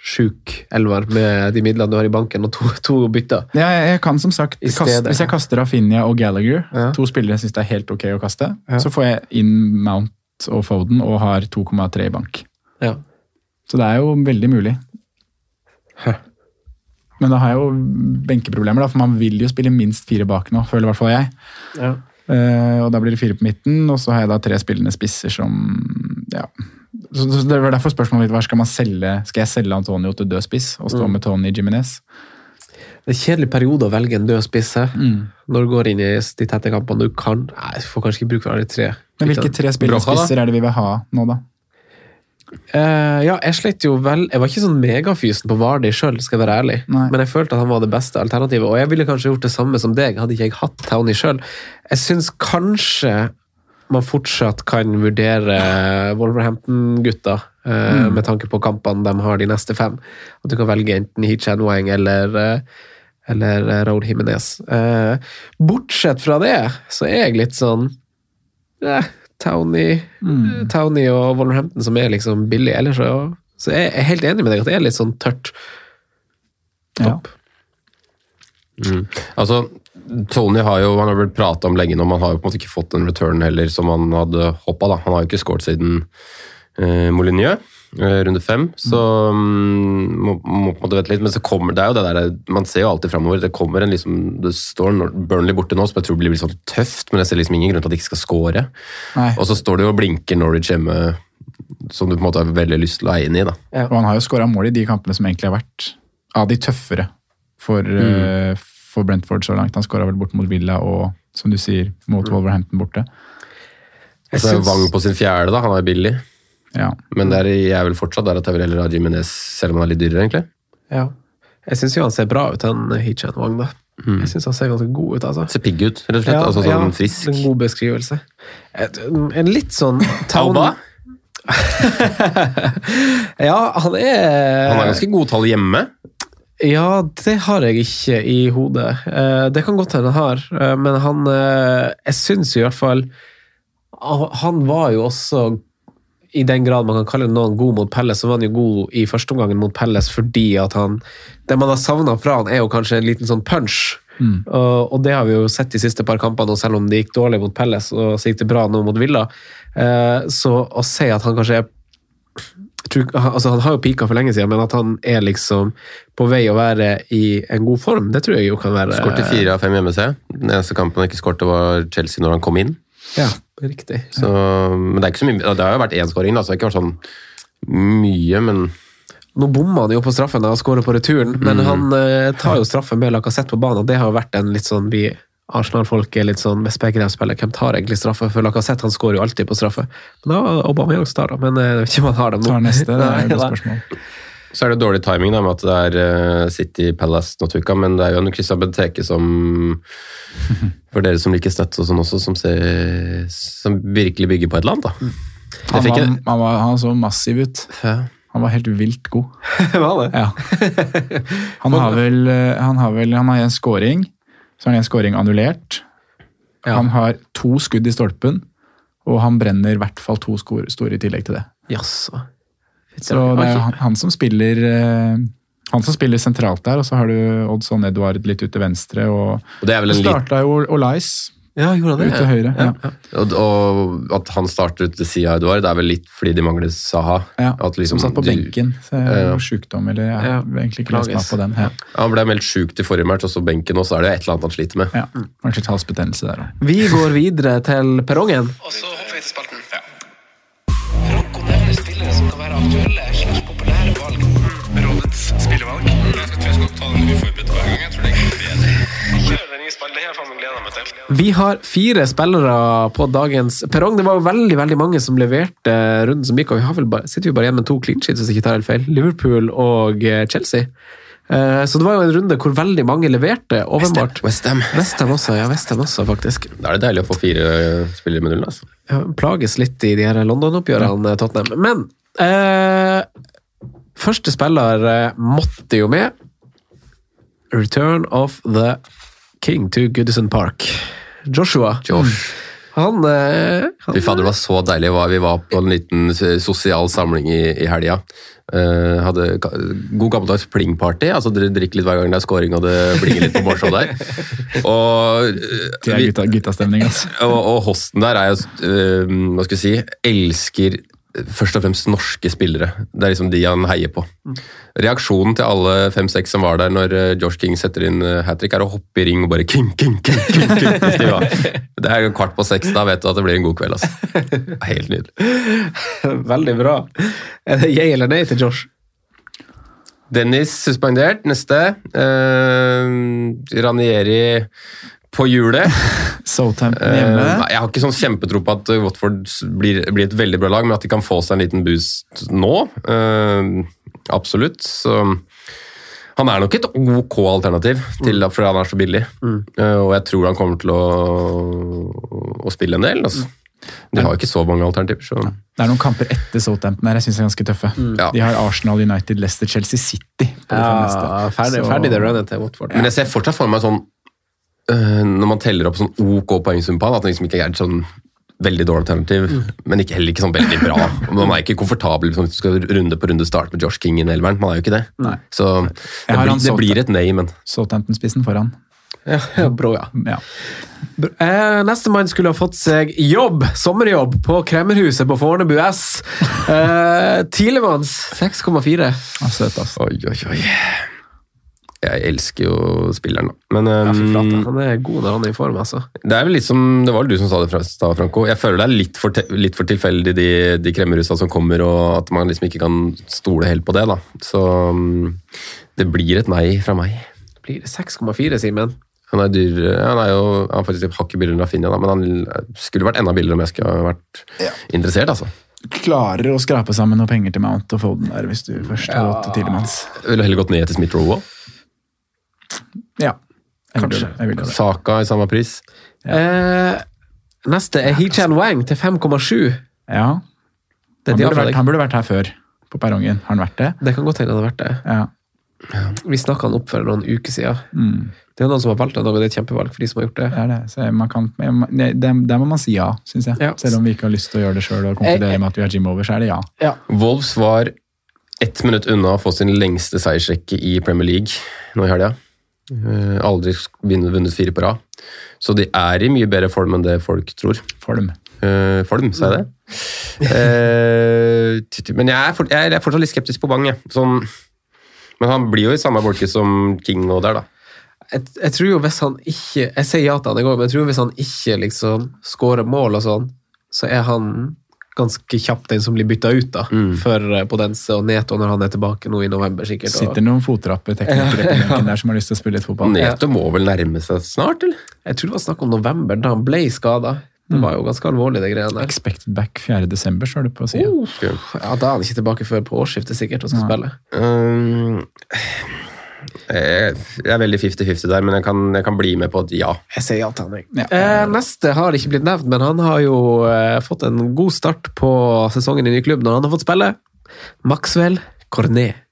sjuk elver med de midlene du har i banken, og to, to bytter. Ja, jeg, jeg kan som sagt kaste. Hvis jeg kaster Rafinha og Gallagher, Ja. to spillere jeg syns det er helt ok å kaste, Ja. så får jeg inn Mount og Foden og har 2,3 i bank. Ja. Så det er jo veldig mulig. Men da har jeg jo benkeproblemer, da, for man vil jo spille minst fire bak nå, føler i hvert fall jeg. Ja. Uh, og da blir det fire på midten, og så har jeg da tre spillende spisser som ja. Så, så Det var derfor spørsmålet mitt var skal man selge Skal jeg selge Antonio til død spiss og Mm. stå med Tony Jiminez? Det er en kjedelig periode å velge en død spiss her. Når du går inn i de tette kampene. Du kan Nei, du får kanskje ikke bruk for alle tre. Men hvilke tre spillende spisser er det vi vil ha nå, da? Eh, ja, jeg slet jo vel Jeg var ikke sånn megafysen på Vardy sjøl, skal jeg være ærlig. Nei. Men jeg følte at han var det beste alternativet. Og jeg ville kanskje gjort det samme som deg, hadde ikke jeg hatt Tony sjøl. Jeg syns kanskje man fortsatt kan vurdere Wolverhampton-gutta, eh, med tanke på kampene de har de neste fem. At du kan velge enten Hichan Wang eller uh, eller Raúl Jimenez. Eh, bortsett fra det, så er jeg litt sånn eh, Townie, Townie og Wolverhampton som er liksom billig. Ellers så, så jeg er helt enig med deg at det er litt sånn tørt. topp. Mm. Altså, Tony har jo han har blitt prata om lenge nå, men han har jo på en måte ikke fått den return heller som han hadde hoppa. da. Han har jo ikke skåret siden eh, Molyneux, runde fem, så mm, må, må på en måte vente litt. Men så kommer det er jo det der, man ser jo alltid framover. Det kommer en liksom, det står Burnley borte nå, som jeg tror blir litt sånn tøft, men jeg ser liksom ingen grunn til at de ikke skal score. Nei. Og så står det jo og blinker Norwich hjemme, som du på en måte har veldig lyst til å eie inn i. da. Og han har jo skåra mål i de kampene som egentlig har vært av de tøffere for, eh, for Brentford så langt. Han skåra vel bort mot Villa og, som du sier, mot Wolverhampton borte. Og så er Wang på sin fjerde, da. Han er billig. Ja. Men der er vel fortsatt der at jeg vil heller ha Jimenez, selv om han er litt dyrere, egentlig. Ja. Jeg syns jo han ser bra ut, han Hichan Wang. da. Jeg syns han ser ganske god ut, altså. Ser pigg ut, rett og slett. altså sånn frisk. En god beskrivelse. Et, en litt sånn Tauba? [laughs] Ja, han er Han har ganske gode tall hjemme. Ja, det har jeg ikke i hodet. Eh, Det kan godt hende han har, eh, men han eh, Jeg syns i hvert fall Han var jo også i den grad man kan kalle noen god mot Pelles, så var han jo god i første omgangen mot Pelles fordi at han Det man har savna fra han, er jo kanskje en liten sånn punch. Og, og det har vi jo sett de siste par kampene, og selv om det gikk dårlig mot Pelles, og så gikk det bra nå mot Villa, eh, så å se at han kanskje er tror, altså Han har jo pika for lenge siden, men at han er liksom på vei å være i en god form, det tror jeg jo kan være Skårte fire av fem hjemme, seg. Den eneste kampen han ikke skårte, var Chelsea når han kom inn. Ja, riktig. Så, men det er ikke så mye Det har jo vært én skåring, så det har ikke vært sånn mye, men Nå bomma han jo på straffen da han skårer på returen, men han eh, tar jo straffen med Lacassette på banen. Det har jo vært en litt sånn vi Arsenal-folk er litt sånn Hvis begge dem spiller, hvem tar egentlig straffe? For Lacassette han skårer jo alltid på straffe. Men da Aubameyang tar da, men eh, jeg vet ikke om han har dem nå. Tar neste, det er [laughs] et godt spørsmål. Så er det dårlig timing da, med at det er eh, City Palace nå tuka, men det er jo en Christian Benteke som [laughs] For dere som liker støtt og sånn også, som, ser, som virkelig bygger på et eller annet, da. Jeg Han, var, en, han, var, han så massiv ut. ja. Han var helt vilt god. [laughs] Var det? Ja. [laughs] Han har vel eh, Han har vel han har en scoring, så har han en scoring annullert. Ja. Han har to skudd i stolpen, og han brenner i hvert fall to skor- store i tillegg til det. Jaså. Så det er jo han, som spiller eh, han som spiller sentralt der, og så har du Oddson Edvard litt ut til venstre. Og, Og det er vel en starta jo Olais Ja, gjorde ut til høyre. Ja. Og, og at han starter ut til sida av Edvard, det er vel litt fordi de mangler Saha. Ja, At liksom som satt på du, benken. Så Ja. har sjukdom, eller jeg Ja, har egentlig ikke lest meg på den. Ja. Han ble meldt sjuk til forrige match, og så benken og så er det et eller annet han sliter med. Ja. Kanskje et halsbetennelse der òg. Vi går videre til perrongen. Og så aktuelle slags populære valg. Rådets spillevalg. Jeg jeg skal ta den uforberedt hver gang. Jeg tror det er bedre. Til. Vi har fire spillere på dagens perrong. Det var veldig veldig mange som leverte runden som gikk, og vi har vel bare, sitter jo bare igjen med to clean sheets, hvis jeg ikke tar helt feil. Liverpool og eh, Chelsea. Eh, Så det var jo en runde hvor veldig mange leverte, åpenbart. Westham. West også, ja. West også, faktisk. Da er det deilig å få fire spillere med null. Altså. Ja, plages litt i de her London-oppgjørene, Tottenham. Men første spiller eh, måtte jo med. Return of the King to Goodison Park. Joshua. Josh. Han, eh, han Fy fader, det var så deilig. Vi var på en liten sosial samling i, i helga. Uh, hadde god gammeldags pling-party. altså Dere drikker litt hver gang det er scoring og det blinger litt på målshow der. [laughs] Og, eh, Det er gutta, guttastemning, altså. og, og hosten der er jo uh, Hva skal vi si Elsker først og fremst norske spillere. Det er liksom de han heier på. Reaksjonen til alle fem-seks som var der når eh, Josh King setter inn uh, hat trick, er å hoppe i ring og bare king, king, king, king, king. [laughs] Det er kvart på seks, da vet du at det blir en god kveld. Altså. Helt nydelig. [laughs] Veldig bra. Er det jeg eller nei til Josh? Dennis suspendert. Neste. Eh, Ranieri på hjulet. [laughs] Southampton Eh, hjemme. jeg har ikke sånn kjempetro på at Watford blir, blir et veldig bra lag, men at de kan få seg en liten boost nå. Uh, absolutt. Så han er nok et ok alternativ, til, fordi han er så billig. Eh, og jeg tror han kommer til å, å spille en del. Altså. De har jo ikke så mange alternativer. Så. Det er noen kamper etter Southampton her jeg synes er ganske tøffe. Ja. De har Arsenal, United, Leicester, Chelsea City. på det ja, neste. ferdig, ferdig det runnet til Watford. Men jeg ser fortsatt for meg sånn Når man teller opp sånn OK poengsum på han, at han liksom ikke er sånn veldig dårlig alternativ, men ikke, heller ikke sånn veldig bra. [laughs] Man er ikke komfortabel liksom, hvis du skal runde på runde start med Josh King i Nelvern. Man er jo ikke det. Nei. Så det blir, det blir et nei, men Southampton-spissen foran. Ja, ja, bra, ja. Ja. Eh, Nestemann skulle ha fått seg jobb, sommerjobb, på Kremmerhuset på Fornebu S. Eh, Tilemanns 6,4. Søt, altså. oi, oi, oi. Jeg elsker jo spilleren, da. Men Ja, fy flate. Han er god når han er i form, altså. det er vel litt som Det var vel du som sa det fra stad, Franco. Jeg føler det er litt for, te, litt for tilfeldig, de, de kremmerusa som kommer, og at man liksom ikke kan stole helt på det. da. Så um, det blir et nei fra meg. Det Blir 6,4, Simen? Han er dyr, han er jo han er faktisk hakket hakk billigere enn Rafinha, da, men han skulle vært enda billigere om jeg skulle vært vært interessert. altså. Klarer å skrape sammen noe penger til Mount og Foden der, hvis du først har gått til Tidemanns. Ville heller gått ned til Smith Rowe. Ja. Jeg Kanskje. Vil. Jeg vil det. Saka i samme pris. Eh, neste er Hichan Wang til 5,7. Ja. Det, Han burde, vært, han burde vært her før, på perrongen. Har han vært det? det kan godt hende det har vært det. Ja. Vi snakka han opp for noen uker siden. Mm. Det er noen som har valgt han, og det er et kjempevalg for de som har gjort det. Det er det. Så man kan, det, det, må man si ja, syns jeg. Ja. Selv om vi ikke har lyst til å gjøre det sjøl og konkludere med at vi har Jim over, så er det ja. Wolves var ett minutt unna å få sin lengste seiersrekke i Premier League nå i helga. Eh, Aldri vunnet fire på rad. Så de er i mye bedre form enn det folk tror. Form. Uh, form, sa jeg det? Ty- men jeg er, for, jeg er fortsatt litt skeptisk på Bang. Sånn, men han blir jo i samme bolke som King og der, da. Jeg, jeg tror jo hvis han ikke Jeg sier ja til han i går, men jeg tror hvis han ikke liksom skårer mål og sånn, så er han ganske kjapt den som blir bytta ut da, for eh, Podense og Neto når han er tilbake nå i november, sikkert. Og, Sitter noen benken [laughs] der som har lyst til å spille litt fotball. Neto må vel nærme seg snart, eller? jeg tror det var snakk om november, da han ble skada. Det var jo ganske alvorlig, det greiene der. Expected back 4. desember, står det på sida. Ja, Da er han ikke tilbake før på årsskiftet sikkert og skal spille. Um, jeg jeg er veldig 50-50 der, men jeg kan, jeg kan bli med på at ja. Jeg sier ja til han, jeg. Ja. Eh, neste har ikke blitt nevnt, men han har jo eh, fått en god start på sesongen i ny klubb når han har fått spille. Maxwell Cornet.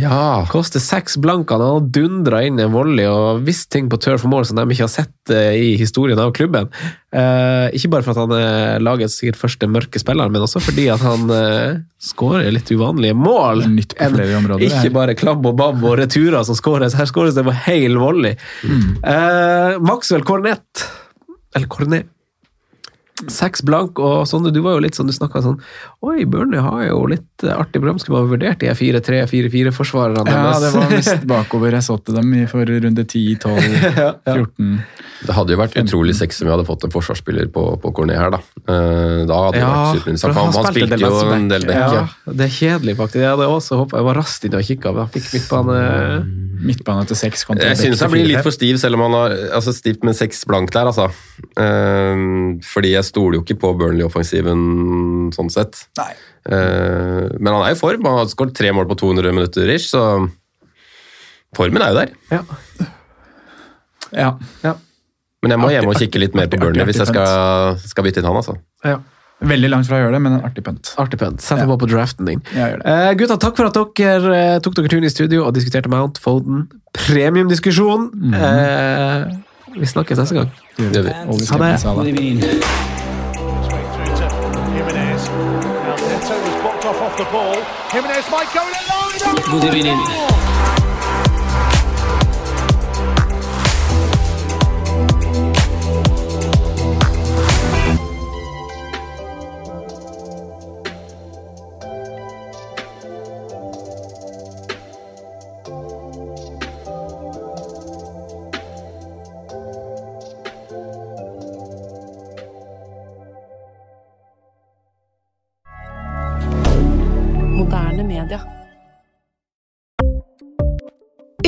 Ja. Koster seks blanker. Han har dundra inn en volley og visst ting på turf mål som de ikke har sett eh, i historien av klubben. Eh, ikke bare for at han er lagets sikkert første mørke spiller, men også fordi at han eh, skårer litt uvanlige mål. Nytt på flere områder, Ikke her. bare klabb og babb og returer som skåres. Her skåres det på hel volley. Mm. Eh, Maxwell Cornett eller Cornet, Seks blank, og Sondre, du var jo litt sånn, du snakka sånn Oi, Burnley har jo litt eh, artig program. Skulle ha vurdert de 4-3-4-4-forsvarerne Ja, det var visst [laughs] bakover jeg så til dem i for runde 10, 12, 14. Det hadde jo vært utrolig sexy om vi hadde fått en forsvarsspiller på, på Cornet her, da. Eh, Da hadde det vært superinteressant. han Han, spilte spilte jo en del back. Ja, Ja. det er kjedelig, faktisk. Jeg hadde også håpet, jeg var raskt inne og kikka, men han fikk midtbane Midtbane til seks kontra Jeg synes han blir litt for stiv, selv om han har altså stivt med seks blank der, altså. Eh, fordi jeg stoler jo ikke på Burnley-offensiven sånn sett. Nei. Eh, men han er i form. Han har skåret tre mål på 200 minutter ish, så formen er jo der. Ja. Ja. ja. Men jeg må hjem og kikke litt mer på Burnley hvis jeg skal, skal bytte inn han, altså. ja. Veldig langt fra å gjøre det, men en artig pønt. Artig pønt. Sett Ja. på på draften din. Eh, gutta, takk for at dere uh, tok dere turen i studio og diskuterte Mount Foden. Premiumdiskusjon. Mhm. uh, vi snakkes neste gang. Det gjør vi. Ha det. Jimenez might go in alone. Moderne